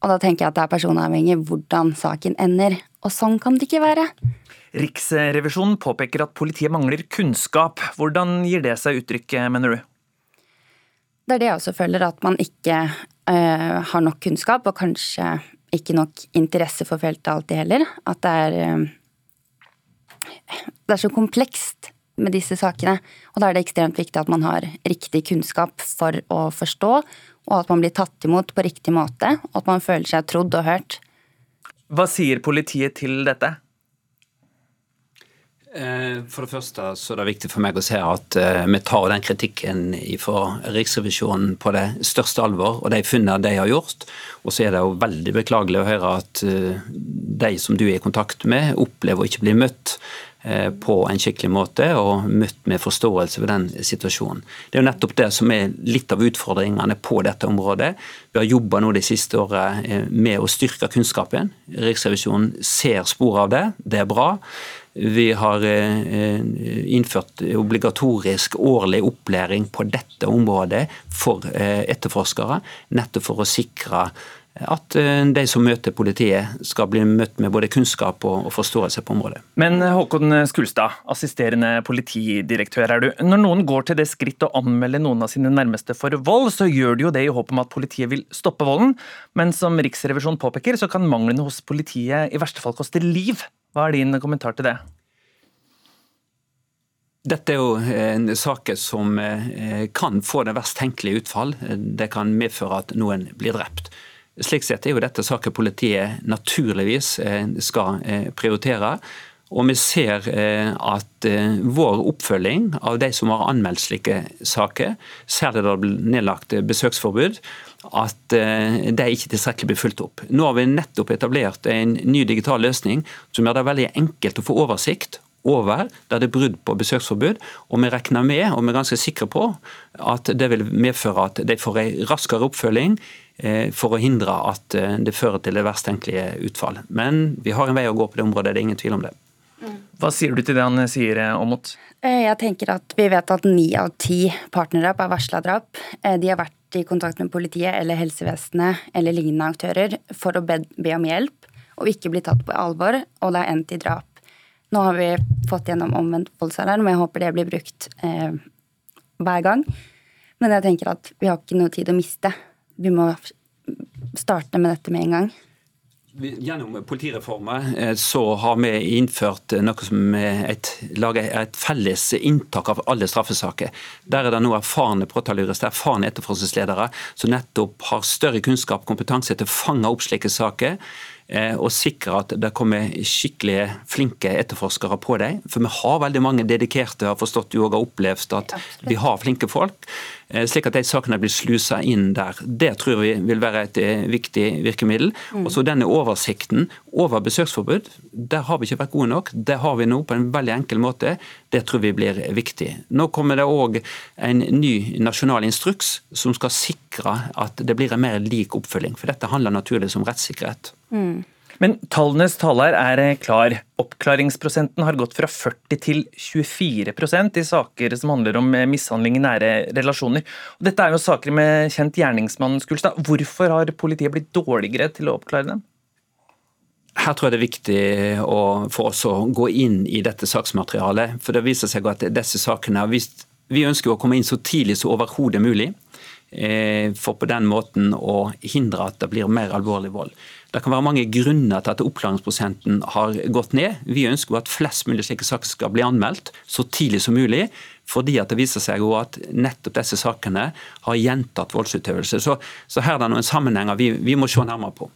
[SPEAKER 24] Og da tenker jeg at det er personavhengig hvordan saken ender. Og sånn kan det ikke være.
[SPEAKER 3] Riksrevisjonen påpeker at politiet mangler kunnskap. Hvordan gir det seg uttrykk, mener du?
[SPEAKER 24] Det er det jeg også føler, at man ikke uh, har nok kunnskap, og kanskje ikke nok interesse for feltet alltid heller. At det er uh, Det er så komplekst med disse sakene. Og da er det ekstremt viktig at man har riktig kunnskap for å forstå, og at man blir tatt imot på riktig måte, og at man føler seg trodd og hørt.
[SPEAKER 3] Hva sier politiet til dette?
[SPEAKER 25] Eh, for det første så er det viktig for meg å se at eh, vi tar den kritikken fra Riksrevisjonen på det største alvor, og de funnene de har gjort. Og så er det jo veldig beklagelig å høre at eh, de som du er i kontakt med, opplever å ikke bli møtt på en skikkelig måte og møtt med forståelse ved den situasjonen. Det er jo nettopp det som er litt av utfordringene på dette området. Vi har jobba nå de siste året eh, med å styrke kunnskapen. Riksrevisjonen ser spor av det, det er bra. Vi har eh, innført obligatorisk årlig opplæring på dette området for etterforskere, nettopp for å sikre at eh, de som møter politiet skal bli møtt med både kunnskap og forståelse på området.
[SPEAKER 3] Men eh, Håkon Skulstad, assisterende politidirektør er du. Når noen går til det skritt å anmelde noen av sine nærmeste for vold, så gjør de jo det i håp om at politiet vil stoppe volden. Men som Riksrevisjonen påpeker, så kan manglene hos politiet i verste fall koste liv. Hva er din kommentar til det?
[SPEAKER 25] Dette er jo en sak som eh, kan få det verst tenkelige utfall. Det kan medføre at noen blir drept. Slik sett er jo dette saker politiet naturligvis eh, skal eh, prioritere. Og vi ser eh, at vår oppfølging av de som har anmeldt slike saker, særlig da det blir nedlagt besøksforbud, at de ikke tilstrekkelig blir fulgt opp. Nå har vi nettopp etablert en ny digital løsning som gjør det veldig enkelt å få oversikt over der det er brudd på besøksforbud. Og vi regner med, og vi er ganske sikre på, at det vil medføre at de får en raskere oppfølging for å hindre at eh, det fører til det verst tenkelige utfall. Men vi har en vei å gå på det området, det er ingen tvil om det.
[SPEAKER 3] Hva sier du til det han sier, Aamodt?
[SPEAKER 24] Eh, jeg tenker at Vi vet at ni av ti partnerdrap er varsla drap. De har vært i kontakt med politiet eller helsevesenet eller lignende aktører for å be, be om hjelp og ikke bli tatt på alvor, og det er endt i drap. Nå har vi fått gjennom omvendt voldsalarm, og jeg håper det blir brukt eh, hver gang. Men jeg tenker at vi har ikke noe tid å miste vi må starte med dette med en gang.
[SPEAKER 25] Gjennom politireformen eh, så har vi innført noe som et, lager et felles inntak av alle straffesaker. Der er det nå erfarne påtalejurister, erfarne etterforskningsledere, som nettopp har større kunnskap og kompetanse til å fange opp slike saker. Eh, og sikre at det kommer skikkelig flinke etterforskere på dem. For vi har veldig mange dedikerte, har forstått du òg har opplevd at vi har flinke folk. Eh, slik at de sakene blir slusa inn der. Det tror vi vil være et eh, viktig virkemiddel. Mm. Og så denne oversikten over besøksforbud, der har vi ikke vært gode nok. Det har vi nå på en veldig enkel måte. Det tror vi blir viktig. Nå kommer det òg en ny nasjonal instruks som skal sikre at det blir en mer lik oppfølging. For dette handler naturligvis om rettssikkerhet.
[SPEAKER 3] Mm. Men tallenes taler er eh, klar. Oppklaringsprosenten har gått fra 40 til 24% i saker som handler om eh, mishandling i nære relasjoner. Og dette er jo saker med kjent gjerningsmann. Skulstad. Hvorfor har politiet blitt dårligere til å oppklare dem?
[SPEAKER 25] Her tror jeg det er viktig for oss å gå inn i dette saksmaterialet. For det viser seg at disse sakene har vist Vi ønsker å komme inn så tidlig som overhodet mulig. eh, for på den måten å hindre at det blir mer alvorlig vold. Det kan være mange grunner til at oppklaringsprosenten har gått ned. Vi ønsker at flest mulig slike saker skal bli anmeldt så tidlig som mulig. Fordi at det viser seg jo at nettopp disse sakene har gjentatt voldsutøvelse. Så, så her er det noen sammenhenger vi, vi må se nærmere på.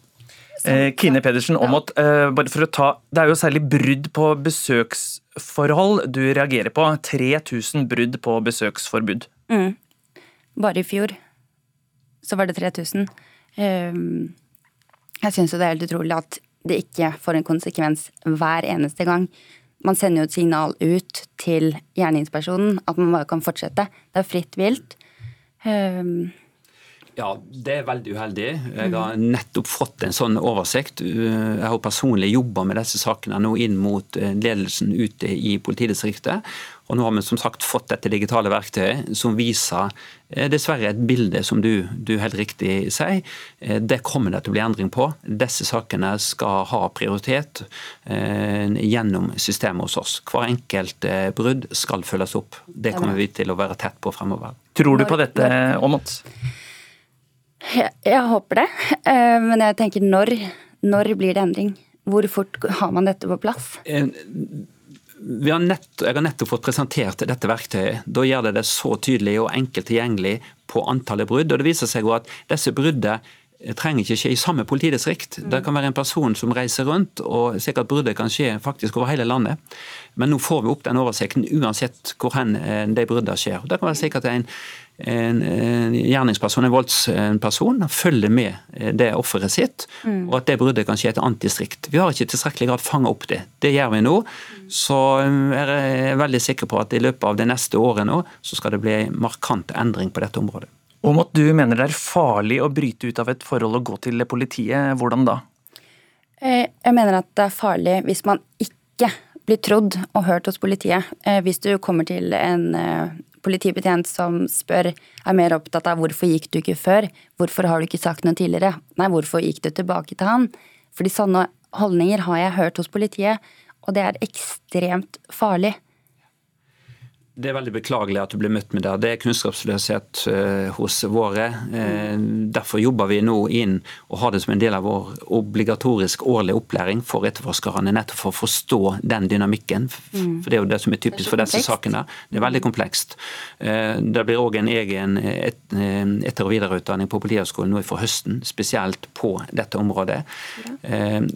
[SPEAKER 3] Eh, Kine Pedersen, Aamodt, eh, bare for å ta, Det er jo særlig brudd på besøksforhold du reagerer på. 3000 brudd på besøksforbud.
[SPEAKER 24] Mm. Bare i fjor så var det 3000. Um, jeg syns det er helt utrolig at det ikke får en konsekvens hver eneste gang. Man sender jo et signal ut til gjerningspersonen at man bare kan fortsette. Det er fritt vilt. Um,
[SPEAKER 25] ja, det er veldig uheldig. Jeg har nettopp fått en sånn oversikt. Jeg har personlig jobba med disse sakene nå inn mot eh, ledelsen ute i politidistriktet. Og nå har vi som sagt fått dette digitale verktøyet som viser eh, dessverre et bilde som du, du helt riktig sier. Eh, det kommer det til å bli endring på. Disse sakene skal ha prioritet eh, gjennom systemet hos oss. Hver enkelt eh, brudd skal følges opp. Det kommer vi til å være tett på fremover.
[SPEAKER 3] Tror du på dette, Aamodt?
[SPEAKER 24] Jeg, jeg, håper det, eh, men jeg tenker når, når blir det endring? Hvor fort har man dette på plass?
[SPEAKER 25] Eh, har nett, jeg har nettopp fått presentert dette verktøyet. Da gjør det det så tydelig og enkelt tilgjengelig på antallet brudd. og Det viser seg jo at disse bruddene trenger ikke skje i samme politidistrikt. Det kan være en person som reiser rundt, og sikkert bruddet kan skje faktisk over hele landet. Men nå får vi opp den oversikten uansett hvor hen eh, de bruddene skjer. Det kan være sikkert en, en, en gjerningsperson, en voldsperson, følger med eh, det offeret sitt, mm. og at det bruddet kan skje i et annet distrikt. Vi har ikke i tilstrekkelig grad fanga opp det. Det gjør vi nå. Så eh, jeg er veldig sikker på at i løpet av det neste året nå, så skal det bli en markant endring på dette området.
[SPEAKER 3] Om at du mener det er farlig å bryte ut av et forhold og gå til politiet, hvordan da?
[SPEAKER 24] Eh, jeg mener at det er farlig hvis man ikke blir trodd og hørt hos politiet. Eh, hvis du kommer til en politibetjent som spør er mer opptatt av hvorfor gikk du ikke før, hvorfor har du ikke sagt noe tidligere, nei, hvorfor gikk du tilbake til han? Fordi sånne holdninger har jeg hørt hos politiet, og det er ekstremt farlig.
[SPEAKER 25] Det er veldig beklagelig at du blir møtt med det. Det er kunnskapsløshet uh, hos våre. Uh, derfor jobber vi nå inn og har det som en del av vår obligatorisk årlig opplæring for etterforskerne, nettopp for å forstå den dynamikken. Mm. For Det er jo det som er typisk er for disse sakene. Det er veldig komplekst. Uh, det blir òg en egen etter- og videreutdanning på Politihøgskolen nå for høsten, spesielt på dette området.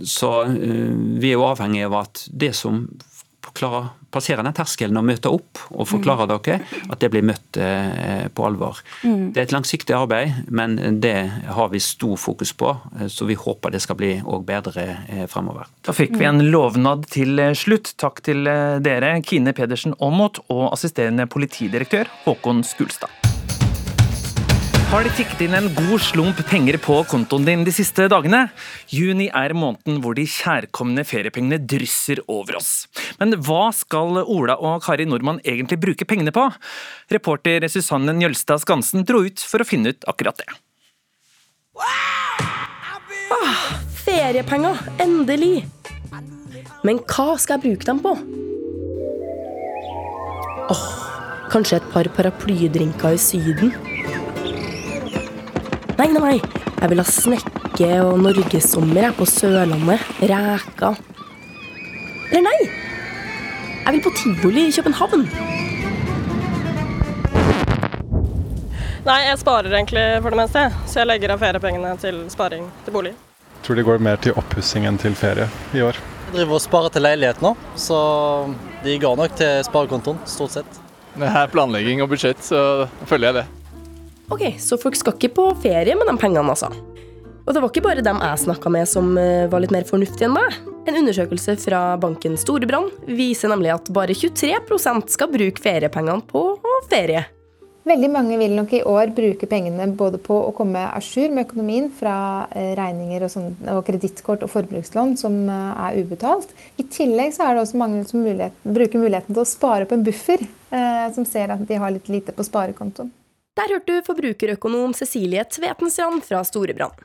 [SPEAKER 25] Så vi er jo avhengig av at det som klarer passere den terskelen og møte opp og forklare mm. dere at det blir møtt eh, på alvor. Mm. Det er et langsiktig arbeid, men det har vi stor fokus på, eh, så vi håper det skal bli bedre eh, fremover.
[SPEAKER 3] Da fikk vi en lovnad til slutt. Takk til dere, Kine Pedersen Aamodt og assisterende politidirektør Håkon Skulstad. Har det tikket inn en god slump penger på kontoen din de siste dagene? Juni er måneden hvor de kjærkomne feriepengene drysser over oss. Men hva skal Ola og Kari Nordmann egentlig bruke pengene på? Reporter Susanne Njølstad Skansen dro ut for å finne ut akkurat det.
[SPEAKER 26] Ah, feriepenger, endelig! Men hva skal jeg bruke dem på? Åh, kanskje et par paraplydrinker i Syden? Nei, nei, nei. Jeg vil ha snekke og norgessommer på Sørlandet. Reka. Eller nei! Jeg vil på tivoli i København.
[SPEAKER 27] Nei, jeg sparer egentlig for det meste. Så jeg legger av feriepengene til sparing til bolig.
[SPEAKER 19] Jeg tror de går mer til oppussing enn til ferie i år.
[SPEAKER 28] Jeg driver og sparer til leilighet nå, så de går nok til sparekontoen, stort sett.
[SPEAKER 29] Det er planlegging og budsjett, så følger jeg det.
[SPEAKER 26] Ok, Så folk skal ikke på ferie med de pengene, altså. Og det var ikke bare dem jeg snakka med som eh, var litt mer fornuftige enn meg. En undersøkelse fra banken Storebrand viser nemlig at bare 23% skal bruke feriepengene på ferie.
[SPEAKER 30] Veldig mange vil nok i år bruke pengene både på å komme à jour med økonomien fra eh, regninger og, sånn, og kredittkort og forbrukslån som eh, er ubetalt. I tillegg så er det også mange som mulighet, bruker muligheten til å spare på en buffer, eh, som ser at de har litt lite på sparekontoen.
[SPEAKER 26] Der hørte du forbrukerøkonom Cecilie Tvetenstrand fra Storebrand.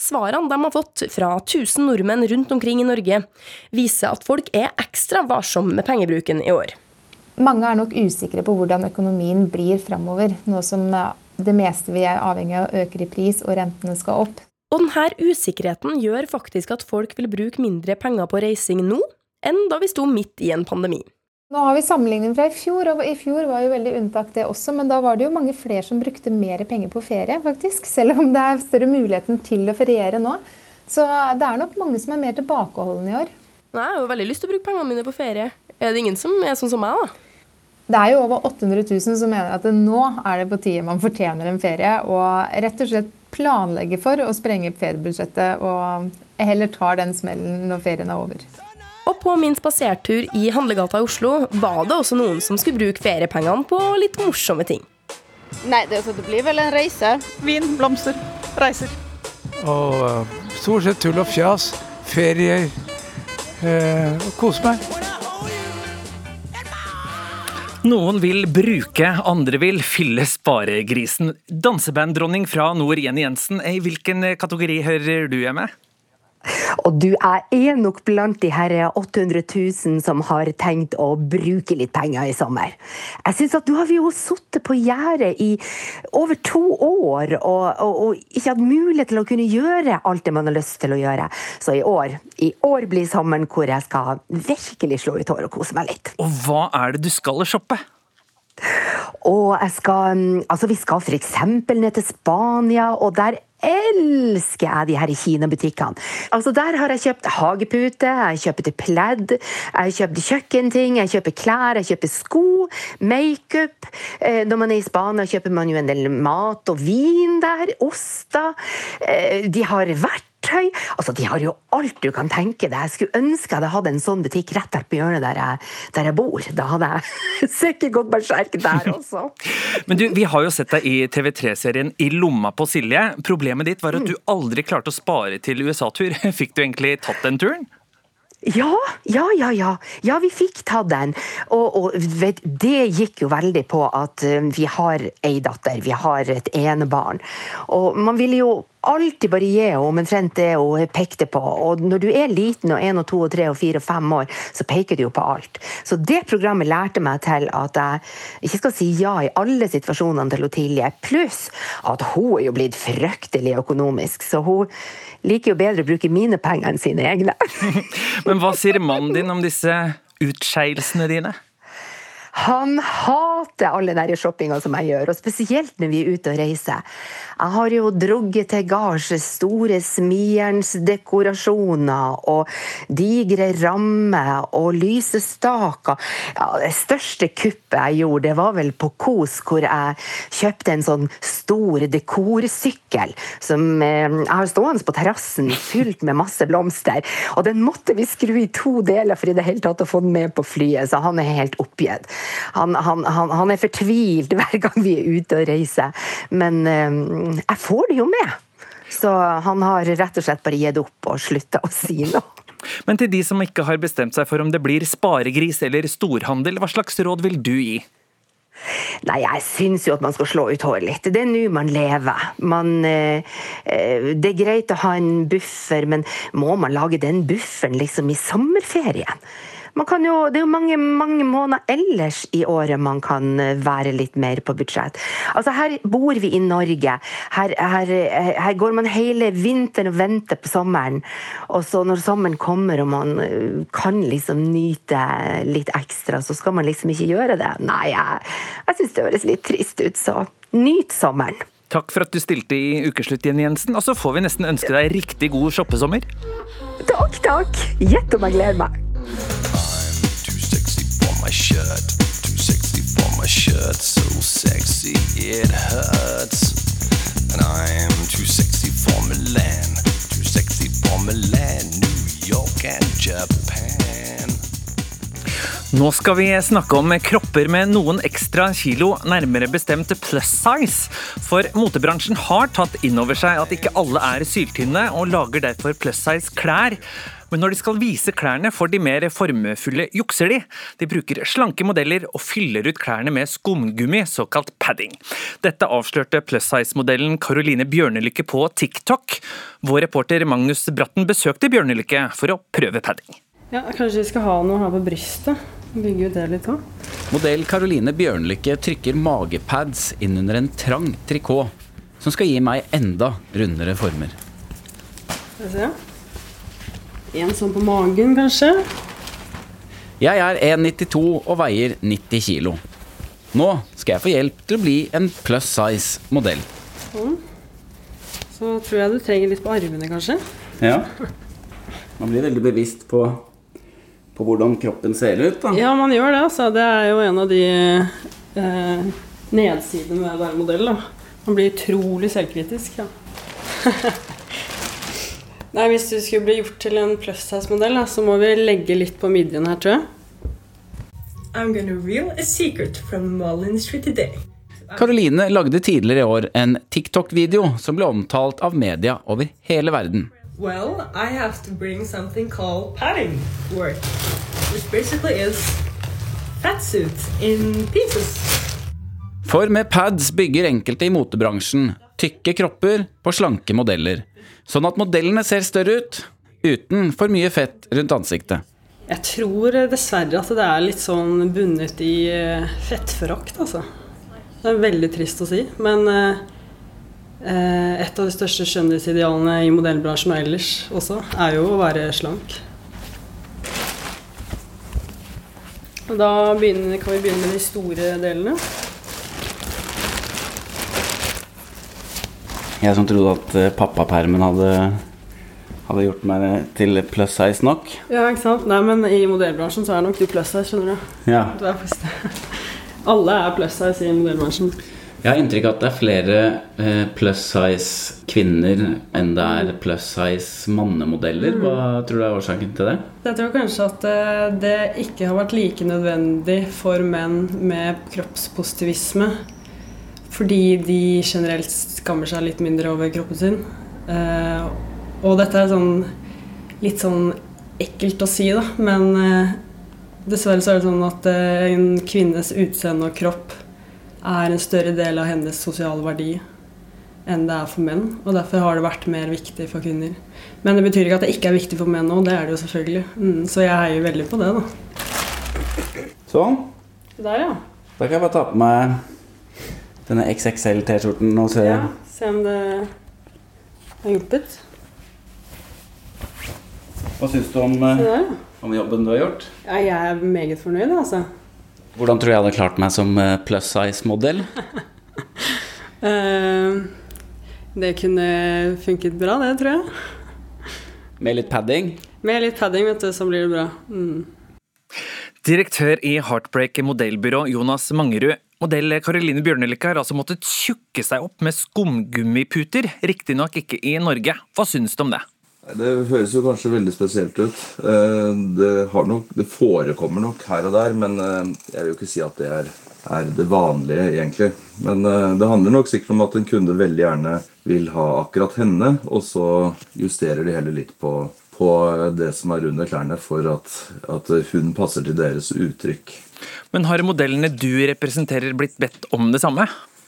[SPEAKER 26] Svarene de har fått fra 1000 nordmenn rundt omkring i Norge, viser at folk er ekstra varsomme med pengebruken i år.
[SPEAKER 30] Mange er nok usikre på hvordan økonomien blir framover, nå som det meste vi er avhengig av, øker i pris, og rentene skal opp.
[SPEAKER 26] Og denne usikkerheten gjør faktisk at folk vil bruke mindre penger på reising nå enn da vi sto midt i en pandemi.
[SPEAKER 30] Nå har vi sammenligning fra i fjor, og i fjor var jo veldig unntak det også, men da var det jo mange flere som brukte mer penger på ferie, faktisk. Selv om det er større muligheten til å feriere nå. Så det er nok mange som er mer tilbakeholdne i år.
[SPEAKER 26] Nei, Jeg har jo veldig lyst til å bruke pengene mine på ferie. Er det ingen som er sånn som meg, da?
[SPEAKER 30] Det er jo over 800 000 som mener at nå er det på tide man fortjener en ferie, og rett og slett planlegger for å sprenge feriebudsjettet og heller tar den smellen når ferien er over.
[SPEAKER 26] Og på min spasertur i handlegata i Oslo var det også noen som skulle bruke feriepengene på litt morsomme ting.
[SPEAKER 31] Nei, det, det blir vel en reise.
[SPEAKER 32] Vin, blomster, reiser.
[SPEAKER 18] Og uh, stort sett tull og fjas. Ferier. Uh, kose meg.
[SPEAKER 3] Noen vil bruke, andre vil fylle sparegrisen. Dansebanddronning fra Nord Jenny Jensen, i hvilken kategori hører du hjemme?
[SPEAKER 33] Og du er nok blant de her 800 000 som har tenkt å bruke litt penger i sommer. Jeg syns at du har jo sittet på gjerdet i over to år og, og, og, ikke hatt mulighet til å kunne gjøre alt det man har lyst til å gjøre. Så i år, i år blir sommeren hvor jeg skal virkelig slå ut håret og kose meg litt.
[SPEAKER 3] Og hva er det du skal shoppe?
[SPEAKER 33] Og jeg skal Altså, vi skal f.eks. ned til Spania, og der elsker jeg de her kinabutikkene. Altså Der har jeg kjøpt hagepute, jeg kjøper pledd, jeg kjøper kjøkkenting, jeg kjøper klær, jeg kjøper sko, makeup. Eh, når man er i Spania, kjøper man jo en del mat og vin der. Oster. Eh, de har vært verktøy. Altså, De har jo alt du kan tenke deg. Jeg skulle ønske jeg hadde hatt en sånn butikk rett der på hjørnet der jeg, der jeg bor. Da hadde jeg *laughs* sikkert gått berserk der også. *laughs*
[SPEAKER 3] Men du, Vi har jo sett deg i TV3-serien I lomma på Silje. Problemet ditt var at du aldri klarte å spare til USA-tur. *laughs* Fikk du egentlig tatt den turen?
[SPEAKER 33] Ja, ja, ja, ja. Ja, vi fikk tatt den. Og, og vet, det gikk jo veldig på at vi har ei datter, vi har et enebarn. Og man ville jo alltid bare gi henne omtrent det hun pekte på. Og når du er liten og én og to og tre og fire og fem år, så peker du jo på alt. Så det programmet lærte meg til at jeg ikke skal si ja i alle situasjonene til Otilje. Pluss at hun er jo blitt fryktelig økonomisk, så hun liker jo bedre å bruke mine penger enn sine egne. *laughs*
[SPEAKER 3] Men hva sier mannen din om disse utskeielsene dine?
[SPEAKER 33] Han hater alle den shoppinga som jeg gjør, og spesielt når vi er ute og reiser. Jeg har jo drugget til gards store smijernsdekorasjoner og digre rammer og lysestaker. Ja, det største kuppet jeg gjorde, det var vel på Kos, hvor jeg kjøpte en sånn stor dekorsykkel som eh, jeg har stående på terrassen fylt med masse blomster. Og den måtte vi skru i to deler for i det hele tatt å få den med på flyet, så han er helt oppgitt. Han, han, han, han er fortvilt hver gang vi er ute og reiser. Men eh, jeg får det jo med. Så han har rett og slett bare gitt opp og slutta å si noe.
[SPEAKER 3] Men til de som ikke har bestemt seg for om det blir sparegris eller storhandel, hva slags råd vil du gi?
[SPEAKER 33] Nei, jeg syns jo at man skal slå ut håret litt. Det er nå man lever. Man, eh, det er greit å ha en buffer, men må man lage den bufferen liksom i sommerferien? Jo, det er jo mange, mange måneder ellers i året man kan eh, være litt mer på budsjett. Altså Her bor vi i Norge. Her, her, her, går man hele vinteren og venter på sommeren. Og så når sommeren kommer og man eh, kan liksom nyte litt ekstra, så skal man liksom ikke gjøre det. Nei, jeg, jeg syns det høres litt trist ut, så nyt sommeren.
[SPEAKER 3] Takk for at du stilte i Ukeslutt, Jenny Jensen. Og så får vi nesten ønske deg riktig god shoppesommer.
[SPEAKER 33] Takk, takk. Gjett om jeg gleder meg. My shirt. Too sexy for my shirt, so sexy it hurts. And I'm too sexy for Milan. Too sexy for Milan, New York and Japan.
[SPEAKER 3] Nå skal vi snakke om kropper med noen ekstra kilo, nærmere bestemt plus size. For motebransjen har tatt inn over seg at ikke alle er syltynne, og lager derfor plus size klær. Men når de skal vise klærne for de mer formefulle, jukser de. De bruker slanke modeller og fyller ut klærne med skumgummi, såkalt padding. Dette avslørte plus size-modellen Caroline Bjørnelykke på TikTok. Vår reporter Magnus Bratten besøkte Bjørnelykke for å prøve padding.
[SPEAKER 34] Ja, Kanskje vi skal ha noe her på brystet. bygge ut det litt òg.
[SPEAKER 35] Modell Caroline Bjørnlykke trykker magepads inn under en trang trikot, som skal gi meg enda rundere former.
[SPEAKER 34] Skal vi se. En sånn på magen, kanskje.
[SPEAKER 35] Jeg er 1,92 og veier 90 kilo. Nå skal jeg få hjelp til å bli en plus size modell.
[SPEAKER 34] Sånn. Så tror jeg du trenger litt på armene, kanskje.
[SPEAKER 35] Ja. Man blir veldig bevisst på, på hvordan kroppen ser ut. da.
[SPEAKER 34] Ja, man gjør det. altså. Det er jo en av de eh, nedsidene med å være modell. da. Man blir utrolig selvkritisk. ja. *laughs* Nei, Hvis du skulle bli gjort til en plus size-modell, så må vi legge litt på midjen her, tror jeg.
[SPEAKER 36] I'm gonna reveal a secret from the mall industry today.
[SPEAKER 35] Caroline lagde tidligere i år en TikTok-video som ble omtalt av media over hele verden.
[SPEAKER 36] Well, I have to bring something called padding work, which basically is fat suit in pieces.
[SPEAKER 35] For med pads bygger enkelte i motebransjen tykke kropper på slanke modeller, sånn at modellene ser større ut, uten for mye fett rundt ansiktet.
[SPEAKER 34] Jeg tror eh, dessverre at det er litt sånn bundet i eh, fettforakt, altså. Det er veldig trist å si, men eh, et av de største skjønnhetsidealene i modellbransjen og ellers også, er jo å være slank. Da begynner, kan vi begynne med de store delene.
[SPEAKER 35] Jeg som trodde at eh, pappapermen hadde, hadde gjort meg til plus size nok.
[SPEAKER 34] Ja, ikke sant? Nei, men i modellbransjen så er nok du plus size, skjønner du.
[SPEAKER 35] Ja.
[SPEAKER 34] Du er Alle er plus size i modellbransjen.
[SPEAKER 35] Jeg har inntrykk av at det er flere eh, plus size kvinner enn det er plus size mannemodeller. Hva tror du er årsaken til det?
[SPEAKER 34] Jeg tror kanskje at eh, det ikke har vært like nødvendig for menn med kroppspositivisme. Fordi de generelt skammer seg litt mindre over kroppen sin. Uh, og dette er sånn litt sånn ekkelt å si, da, men uh, dessverre så er det sånn at uh, en kvinnes utseende og kropp er en større del av hennes sosiale verdi enn det er for menn. Og derfor har det vært mer viktig for kvinner. Men det betyr ikke at det ikke er viktig for menn òg, det er det jo selvfølgelig. Mm, så jeg heier veldig på det, da.
[SPEAKER 35] Sånn.
[SPEAKER 34] Der, ja.
[SPEAKER 35] Da kan jeg bare ta på meg denne XXL-T-skjorten og se
[SPEAKER 34] ja. Se om det har hjulpet.
[SPEAKER 35] Hva syns du om, eh, om jobben du har gjort?
[SPEAKER 34] Ja, jeg er meget fornøyd, altså.
[SPEAKER 35] Hvordan tror du jeg hadde klart meg som eh, plus size-modell? *laughs*
[SPEAKER 34] Eh, det kunne funket bra, det, tror jeg.
[SPEAKER 35] Med litt padding?
[SPEAKER 34] Med litt padding, vet du, så blir det bra. Mm.
[SPEAKER 3] Direktør i Heartbreak modellbyrå Jonas Mangerud. Modell Caroline Bjørnelykke har altså måttet tjukke seg opp med skumgummiputer, riktignok ikke i Norge. Hva syns du om det?
[SPEAKER 37] Det høres jo kanskje veldig spesielt ut. Eh, Det, nok, det forekommer nok her og der, men eh, jeg vil jo ikke si at det er, er det vanlige, egentlig. Men eh, det handler nok sikkert om at en kunde veldig gjerne vil ha akkurat henne, og så justerer de heller litt på, på det som er under klærne, for at, at hun passer til deres uttrykk.
[SPEAKER 3] Men har modellene du representerer blitt bedt om det samme?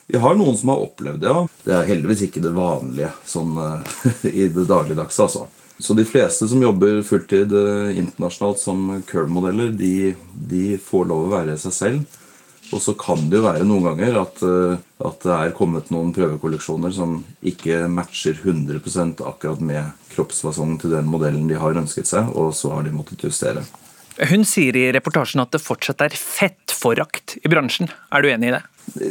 [SPEAKER 37] Vi har noen som har opplevd det, ja. Det er heldigvis ikke det vanlige sånn eh, *laughs* i det dagligdagse, altså. Så de fleste som jobber fulltid eh, internasjonalt som curve-modeller, de, de får lov å være seg selv. Og så kan det jo være noen ganger at, eh, at det er kommet noen prøvekolleksjoner som ikke matcher 100% akkurat med kroppsfasongen til den modellen de har ønsket seg, og så har de måttet justere.
[SPEAKER 3] Hun sier i reportasjen at det fortsatt er fettforakt i bransjen. Er du enig i det?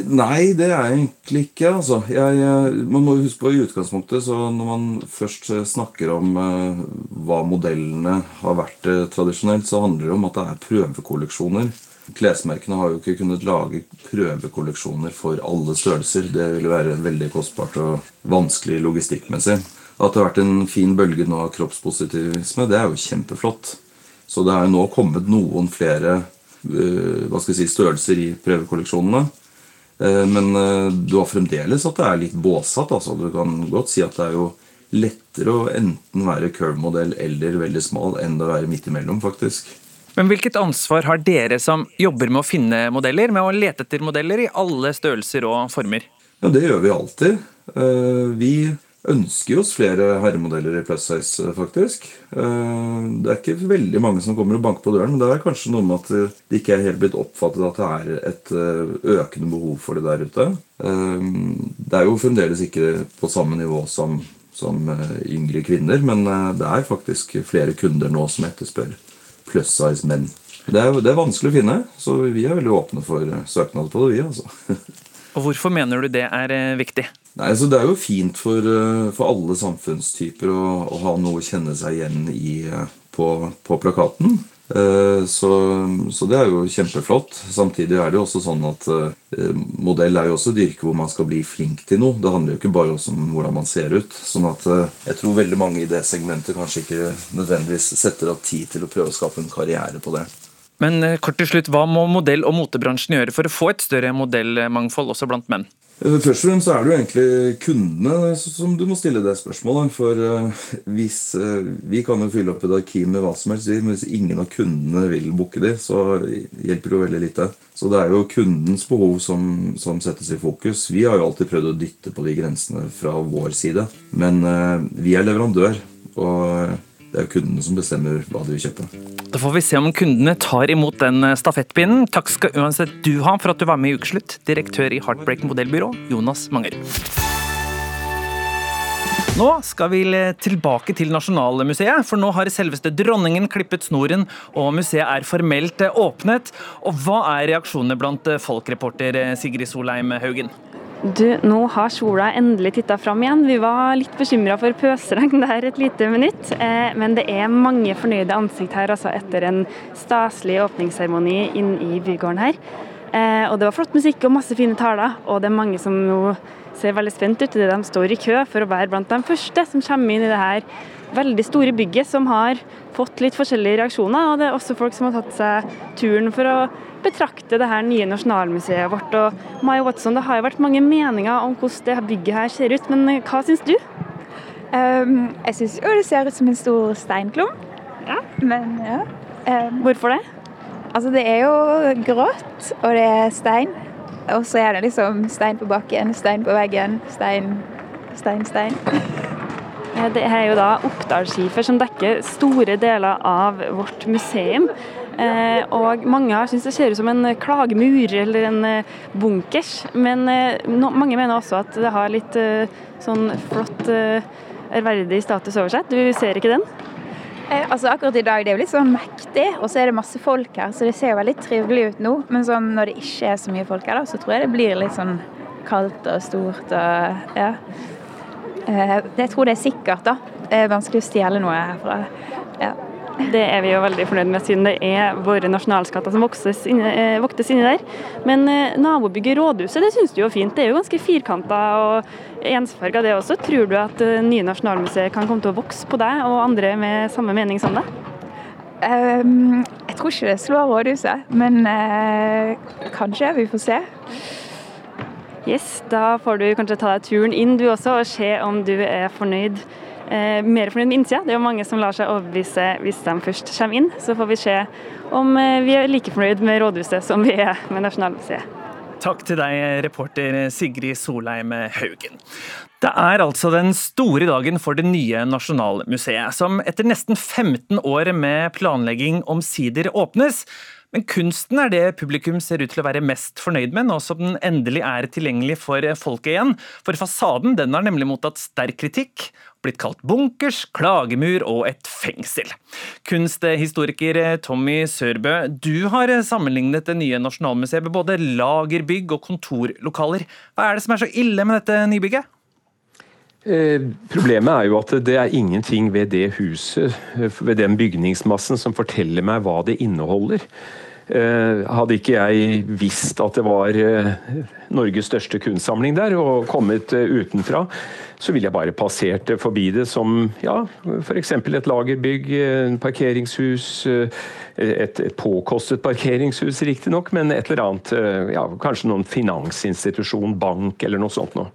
[SPEAKER 37] Nei, det er jeg egentlig ikke. altså. Jeg, jeg, man må huske på i utgangspunktet, så Når man først eh, snakker om eh, hva modellene har vært eh, tradisjonelt, så handler det om at det er prøvekolleksjoner. Klesmerkene har jo ikke kunnet lage prøvekolleksjoner for alle størrelser. Det ville være veldig kostbart og vanskelig logistikkmessig. At det har vært en fin bølge nå av kroppspositivisme, det er jo kjempeflott. Så det er jo nå kommet noen flere eh, hva skal jeg si, størrelser i prøvekolleksjonene. Eh, Men eh, du har fremdeles at det er litt båsatt. Altså. Du kan godt si at det er jo lettere å enten være curve-modell eller veldig smal enn å være midt imellom, faktisk.
[SPEAKER 3] Men hvilket ansvar har dere som jobber med å finne modeller, med å lete etter modeller i alle størrelser og former?
[SPEAKER 37] Ja, Det gjør vi alltid. Eh, Vi ønsker oss flere herremodeller i plus size, faktisk. Eh, det er ikke veldig mange som kommer og banker på døren, men det er kanskje noe med at det ikke er helt blitt oppfattet at det er et eh, økende behov for det der ute. Eh, det er jo fremdeles ikke på samme nivå som, som yngre kvinner, men det er faktisk flere kunder nå som etterspør plus size menn. Det er, det er vanskelig å finne, så vi er veldig åpne for søknad på det, vi. altså.
[SPEAKER 3] Og Hvorfor mener du det er viktig?
[SPEAKER 37] Nei, altså Det er jo fint for, eh, for alle samfunnstyper å, å, ha noe å kjenne seg igjen i eh, på, på plakaten. Eh, så, så, det er jo kjempeflott. Samtidig er det jo også sånn at modell er jo også et yrke hvor man skal bli flink til noe. Det handler jo ikke bare om hvordan man ser ut. sånn at jeg tror veldig mange i det segmentet kanskje ikke nødvendigvis setter av tid til å prøve å skape en karriere på det.
[SPEAKER 3] Men kort til slutt, hva må modell- og motebransjen gjøre for å få et større modellmangfold også blant menn?
[SPEAKER 37] Eh, først og fremst er det jo egentlig kundene som du må stille det spørsmålet. For uh, hvis uh, Vi kan jo fylle opp et arkiv med hva som helst, men hvis ingen av kundene vil booke de, så hjelper det jo veldig lite. Så det er jo kundens behov som, som, settes i fokus. Vi har jo alltid prøvd å dytte på de grensene fra vår side. Men vi er leverandør. og det er jo kundene som bestemmer hva de vil kjøpe.
[SPEAKER 3] Da får vi se om kundene tar imot den eh, stafettpinnen. Takk skal uansett du ha for at du var med i Ukeslutt, direktør i Heartbreak modellbyrå, Jonas Manger. Nå skal vi tilbake til Nasjonalmuseet, for nå har selveste dronningen klippet snoren, og museet er formelt eh, åpnet. Og hva er reaksjonene blant eh, folk, reporter Sigrid Solheim Haugen?
[SPEAKER 4] Du, nå har sola endelig titta fram igjen. Vi var litt bekymra for pøsregn der et lite minutt. Eh, men det er mange fornøyde ansikt her altså etter en staselig åpningsseremoni inn i bygården her. Eh, og det var flott musikk og masse fine taler, og det er mange som nå ser veldig spent ut idet de står i kø for å være blant de første som kommer inn i det her veldig store bygget, som har fått litt forskjellige reaksjoner. Og det er også folk som har tatt seg turen for å betrakte det her nye nasjonalmuseet vårt. Og Mai Watson, det har jo vært mange meninger om hvordan det bygget her ser ut, men eh, hva syns du?
[SPEAKER 38] Um, jeg syns jo det ser ut som en stor steinklump.
[SPEAKER 4] Ja.
[SPEAKER 38] Men ja.
[SPEAKER 4] Um, Hvorfor det?
[SPEAKER 38] Altså det er jo grått, og det er stein. Og så er det liksom stein på bakken, stein på veggen, stein, stein, stein.
[SPEAKER 4] Det er jo da Oppdalsskifer som dekker store deler av vårt museum. Eh, og mange syntes det ser ut som en klagemur eller en eh, bunkers. Men eh, no, mange mener også at det har litt sånn flott ærverdig status over seg. Du ser ikke den?
[SPEAKER 38] Eh, altså Akkurat i dag det er jo litt sånn mektig, og så er det masse folk her, så det ser jo veldig trivelig ut nå. Men sånn når det ikke er så mye folk her, da, så tror jeg det blir litt sånn kaldt og stort og ja. Eh, jeg tror det er sikkert, da. Det er vanskelig å stjele noe herfra. Ja.
[SPEAKER 4] Det er vi jo veldig fornøyd med, siden det er våre nasjonalskatter som voktes inni, eh, voktes inni der. Men eh, nabobygget Rådhuset, det syns du jo er fint. Det er jo ganske firkanta og ensfarga det også. Tror du at nye Nasjonalmuseet kan komme til å vokse på deg og andre med samme mening som deg?
[SPEAKER 38] Um, jeg tror ikke det slår Rådhuset, men uh, kanskje. Vi får se.
[SPEAKER 4] Yes, Da får du kanskje ta deg turen inn du også, og se om du er fornøyd eh, mer fornøyd med innsida. Det er jo mange som lar seg overbevise hvis de først kommer inn. Så får vi se om eh, vi er like fornøyd med rådhuset som vi er med Nasjonalmuseet.
[SPEAKER 3] Takk til deg, reporter Sigrid Solheim Haugen. Det er altså den store dagen for det nye Nasjonalmuseet, som etter nesten 15 år med planlegging omsider åpnes. Men kunsten er det publikum ser ut til å være mest fornøyd med, nå som den endelig er tilgjengelig for folket igjen. For fasaden den har nemlig mottatt sterk kritikk, blitt kalt bunkers, klagemur og et fengsel. Kunsthistoriker Tommy Sørbø, du har sammenlignet det nye Nasjonalmuseet med både lagerbygg og kontorlokaler. Hva er det som er så ille med dette nybygget?
[SPEAKER 39] Eh, problemet er jo at det er ingenting ved det huset, ved den bygningsmassen, som forteller meg hva det inneholder. Eh, hadde ikke jeg visst at det var eh, Norges største kunstsamling der, og kommet eh, utenfra, så ville jeg bare passert forbi det som ja, f.eks. et lagerbygg, en parkeringshus, et, et påkostet parkeringshus riktignok, men et eller annet, ja, kanskje noen finansinstitusjon, bank eller noe sånt noe.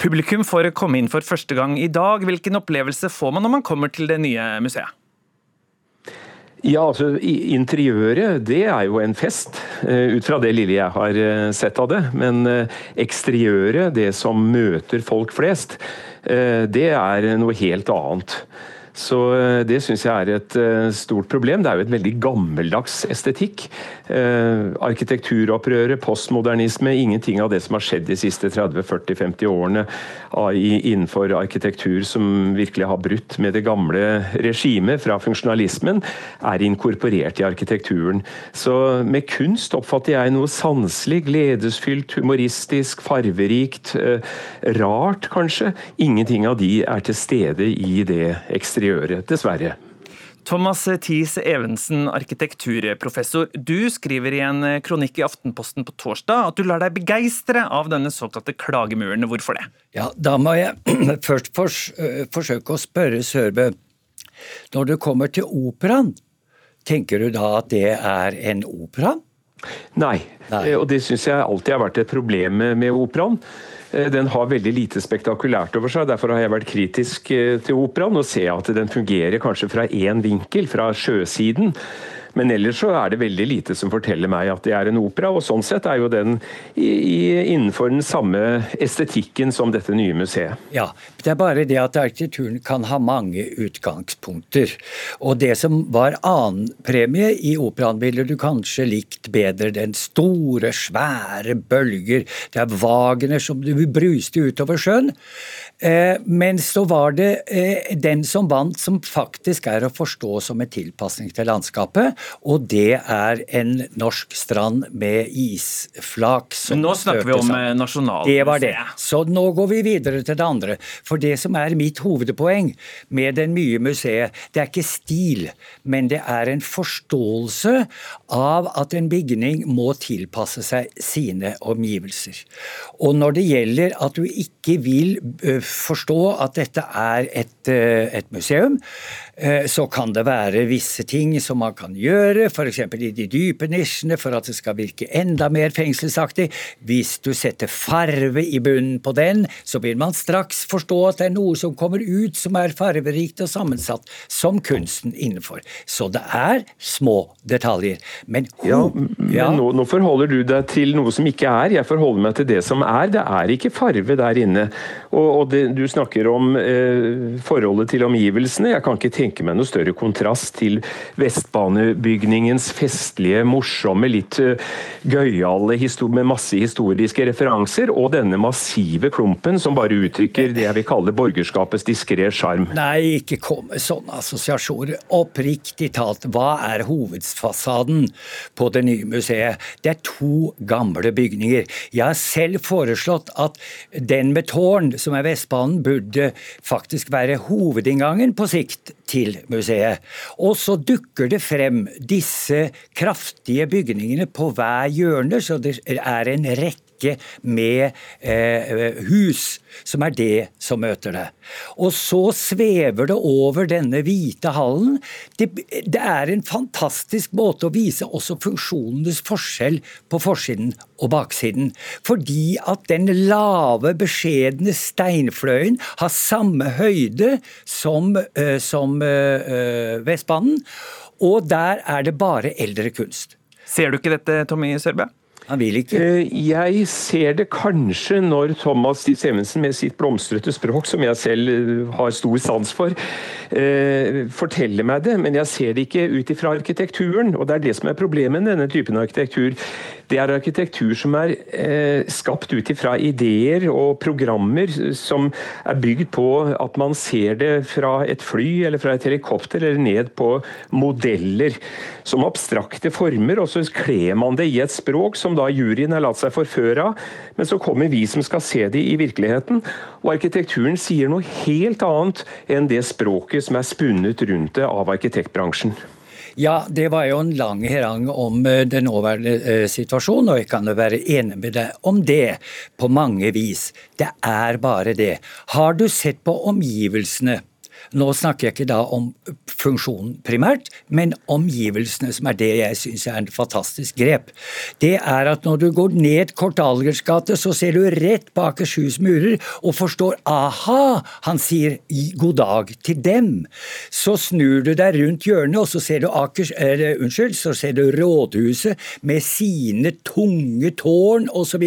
[SPEAKER 3] Publikum får komme inn for første gang i dag. Hvilken opplevelse får man når man kommer til det nye museet?
[SPEAKER 39] Ja, altså Interiøret det er jo en fest, ut fra det lille jeg har sett av det. Men eksteriøret, det som møter folk flest, det er noe helt annet. Så eh, det syns jeg er et eh, stort problem. Det er jo et veldig gammeldags estetikk. Eh, arkitekturopprøret, postmodernisme, ingenting av det som har skjedd de siste 30-40-50 årene innenfor arkitektur som virkelig har brutt med det gamle regimet fra funksjonalismen, er inkorporert i arkitekturen. Så med kunst oppfatter jeg noe sanselig, gledesfylt, humoristisk, farverikt, rart kanskje. Ingenting av de er til stede i det ekstreme interiøret, dessverre.
[SPEAKER 3] Thomas Thies Evensen, arkitekturprofessor. Du skriver i en kronikk i Aftenposten på torsdag at du lar deg begeistre av denne såkalte klagemuren. Hvorfor det?
[SPEAKER 40] Ja, Da må jeg *clears throat* først fors forsøke å spørre Sørbø. Når du kommer til operaen, tenker du da at det er en opera?
[SPEAKER 39] Nei, Nei. og det syns jeg alltid har vært et problem med operaen. Eh, den har veldig lite spektakulært over seg. Derfor har jeg vært kritisk eh, til operaen og ser at den fungerer kanskje fra én vinkel, fra sjøsiden. Men ellers så er det veldig lite som forteller meg at det er en opera, og sånn sett er jo den i, i, innenfor den samme estetikken som dette nye museet.
[SPEAKER 40] Ja, det er bare det at arkitekturen kan ha mange utgangspunkter. Og det som var annenpremie i operaen, ville du kanskje likt bedre. Den store, svære bølger. Det er Wagner som du bruste utover sjøen. Eh, men så var det eh, den som vant, som faktisk er å forstå som en tilpasning til landskapet. Og det er en norsk strand med isflak.
[SPEAKER 3] Men nå snakker vi om eh, Nasjonalmuseet.
[SPEAKER 40] Det var det. Så nå går vi videre til det andre. For det som er mitt hovedpoeng med den nye museet, det er ikke stil, men det er en forståelse av at en bygning må tilpasse seg sine omgivelser. Og når det gjelder at du ikke vil forstå at dette er et, et museum, så kan det være visse ting som man kan gjøre, f.eks. i de dype nisjene, for at det skal virke enda mer fengselsaktig. Hvis du setter farve i bunnen på den, så vil man straks forstå at det er noe som kommer ut som er farverikt og sammensatt, som kunsten innenfor. Så det er små detaljer. Men,
[SPEAKER 39] ja, men ja. Nå, nå, forholder du deg til noe som ikke er. Jeg forholder meg til det som er. Det er ikke farve der inne. Og, og det, du snakker om eh, forholdet til omgivelsene. Jeg kan ikke tenke meg noe større kontrast til Vestbanebygningens festlige, morsomme, litt uh, gøyale med masse historiske referanser, og denne massive klumpen som bare uttrykker det jeg vil kalle borgerskapets diskré sjarm.
[SPEAKER 40] Nei, ikke kom med sånne assosiasjoner. Oppriktig talt, hva er hovedfasaden på det nye museet? Det er to gamle bygninger. Jeg har selv foreslått at den med tårn, som er Vestbanen, burde faktisk være hovedinngangen på sikt til museet. Og så dukker det frem disse kraftige bygningene på hver hjørne, så det er en rekke med eh, hus, som er det som møter det. Og så svever det over denne hvite hallen. Det, det, er en fantastisk måte å vise også funksjonenes forskjell på forsiden og baksiden. Fordi at den lave, beskjedne steinfløyen har samme høyde som, eh, som eh, Vestbanen. Og der er det bare eldre kunst.
[SPEAKER 3] Ser du ikke dette, Tommy Sørbø?
[SPEAKER 40] Han vil ikke.
[SPEAKER 39] Jeg ser det kanskje når Thomas Dietz Evensen med sitt blomstrete språk, som jeg selv har stor sans for, forteller meg det. Men jeg ser det ikke ut ifra arkitekturen. Og det er det som er problemet med denne typen arkitektur. Det er arkitektur som er eh, skapt ut ifra ideer og programmer som er bygd på at man ser det fra et fly eller fra et helikopter eller ned på modeller som abstrakte former, og så kler man det i et språk som da juryen har latt seg forføre av, men så kommer vi som skal se det i virkeligheten. Og arkitekturen sier noe helt annet enn det språket som er spunnet rundt det av arkitektbransjen.
[SPEAKER 40] Ja, det var jo en lang herang om eh, den nåværende eh, situasjonen, og jeg kan jo være enig med deg om det på mange vis. Det er bare det. Har du sett på omgivelsene nå snakker jeg ikke da om funksjonen primært, men omgivelsene, som er det jeg syns er en fantastisk grep. Det er at når du går ned Kortalgers gate, så ser du rett på Akershus murer og forstår aha, han sier god dag til dem. Så snur du deg rundt hjørnet, og så ser du Akers, eller, unnskyld, så ser du rådhuset med sine tunge tårn osv.,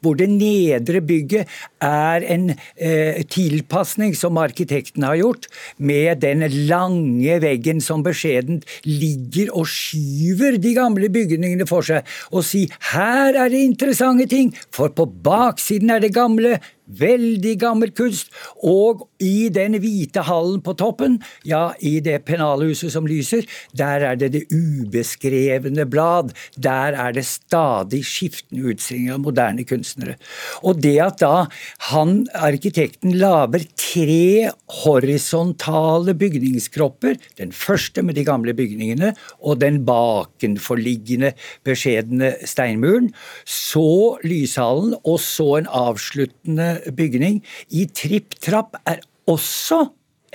[SPEAKER 40] hvor det nedre bygget er en eh, tilpasning som arkitekten har gjort, med den lange veggen som beskjedent ligger og skyver de gamle bygningene for seg, og si her er det interessante ting, for på baksiden er det gamle, Veldig gammel kunst. Og i den hvite hallen på toppen, ja, i det pennalhuset som lyser, der er det det ubeskrevne blad. Der er det stadig skiftende utstillinger av moderne kunstnere. Og det at da han, arkitekten, lager tre horisontale bygningskropper, den første med de gamle bygningene, og den bakenforliggende, beskjedne steinmuren, så lyshallen, og så en avsluttende bygning i tripp trapp er også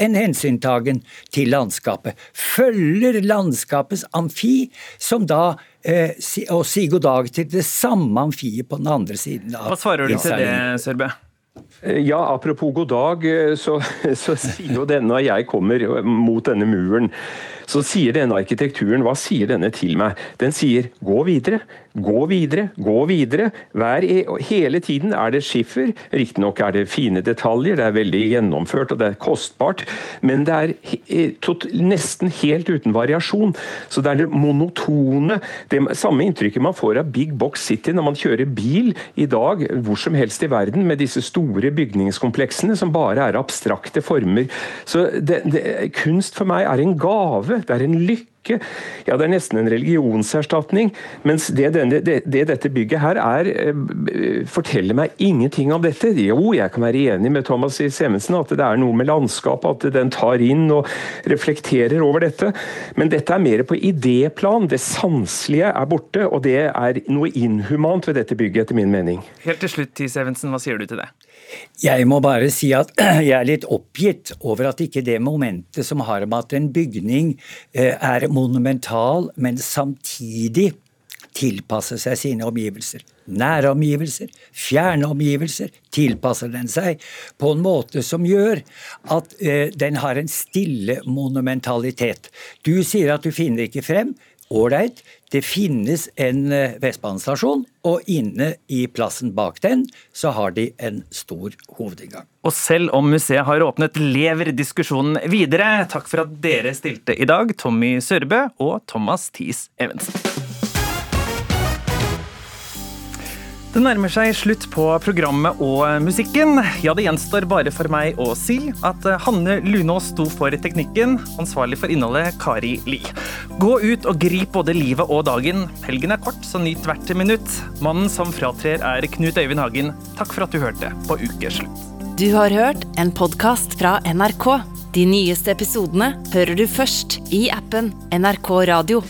[SPEAKER 40] en hensyntagen til landskapet. Følger landskapets amfi, som da eh, og si god dag til det samme amfiet på den andre siden.
[SPEAKER 3] Av Hva svarer du til det, Sørbø?
[SPEAKER 39] Eh, ja, apropos god dag, eh, så, *laughs* så sier jo denne, når jeg kommer mot denne muren, så sier denne arkitekturen, hva sier denne til meg? Den sier gå videre, gå videre, gå videre. Hver, hele tiden er det skiffer. Riktignok er det fine detaljer, det er veldig gjennomført og det er kostbart, men det er tot, nesten helt uten variasjon. Så det er det monotone, det samme inntrykket man får av Big Box City når man kjører bil i dag hvor som helst i verden med disse store bygningskompleksene som bare er abstrakte former. Så det, det, kunst for meg er en gave det er en lykke. Ja, det er nesten en religionserstatning. Mens det, denne, det, det dette bygget her er, eh, forteller meg ingenting om dette. Jo, jeg kan være enig med Thomas i Semensen at det er noe med landskapet, at den tar inn og reflekterer over dette. Men dette er mer på idéplan. Det sanselige er borte, og det er noe inhumant ved dette bygget, etter min mening.
[SPEAKER 3] Helt til slutt, Tis Evensen, hva sier du til det?
[SPEAKER 40] Jeg må bare si at *clears throat* jeg er litt oppgitt over at ikke det momentet som har med at en bygning eh, er monumental, men samtidig tilpasser seg sine omgivelser. Nære omgivelser, fjerne omgivelser, tilpasser den seg på en måte som gjør at eh, den har en stille monumentalitet. Du sier at du finner ikke frem. Ålreit, det finnes en eh, Vestbanestasjon, og inne i plassen bak den så har de en stor hovedinngang.
[SPEAKER 3] Og selv om museet har åpnet, lever diskusjonen videre. Takk for at dere stilte i dag, Tommy Sørbø og Thomas Thies Evensen. Det nærmer seg slutt på programmet og musikken. Ja, det gjenstår bare for meg å si at Hanne Lunås sto for teknikken, ansvarlig for innholdet Kari Li. Gå ut og grip både livet og dagen. Helgen er kort, så nyt hvert minutt. Mannen som fratrer er Knut Øyvind Hagen. Takk for at du hørte på Ukeslutt.
[SPEAKER 1] Du har hørt en podkast fra NRK. De nyeste episodene hører du først i appen NRK Radio.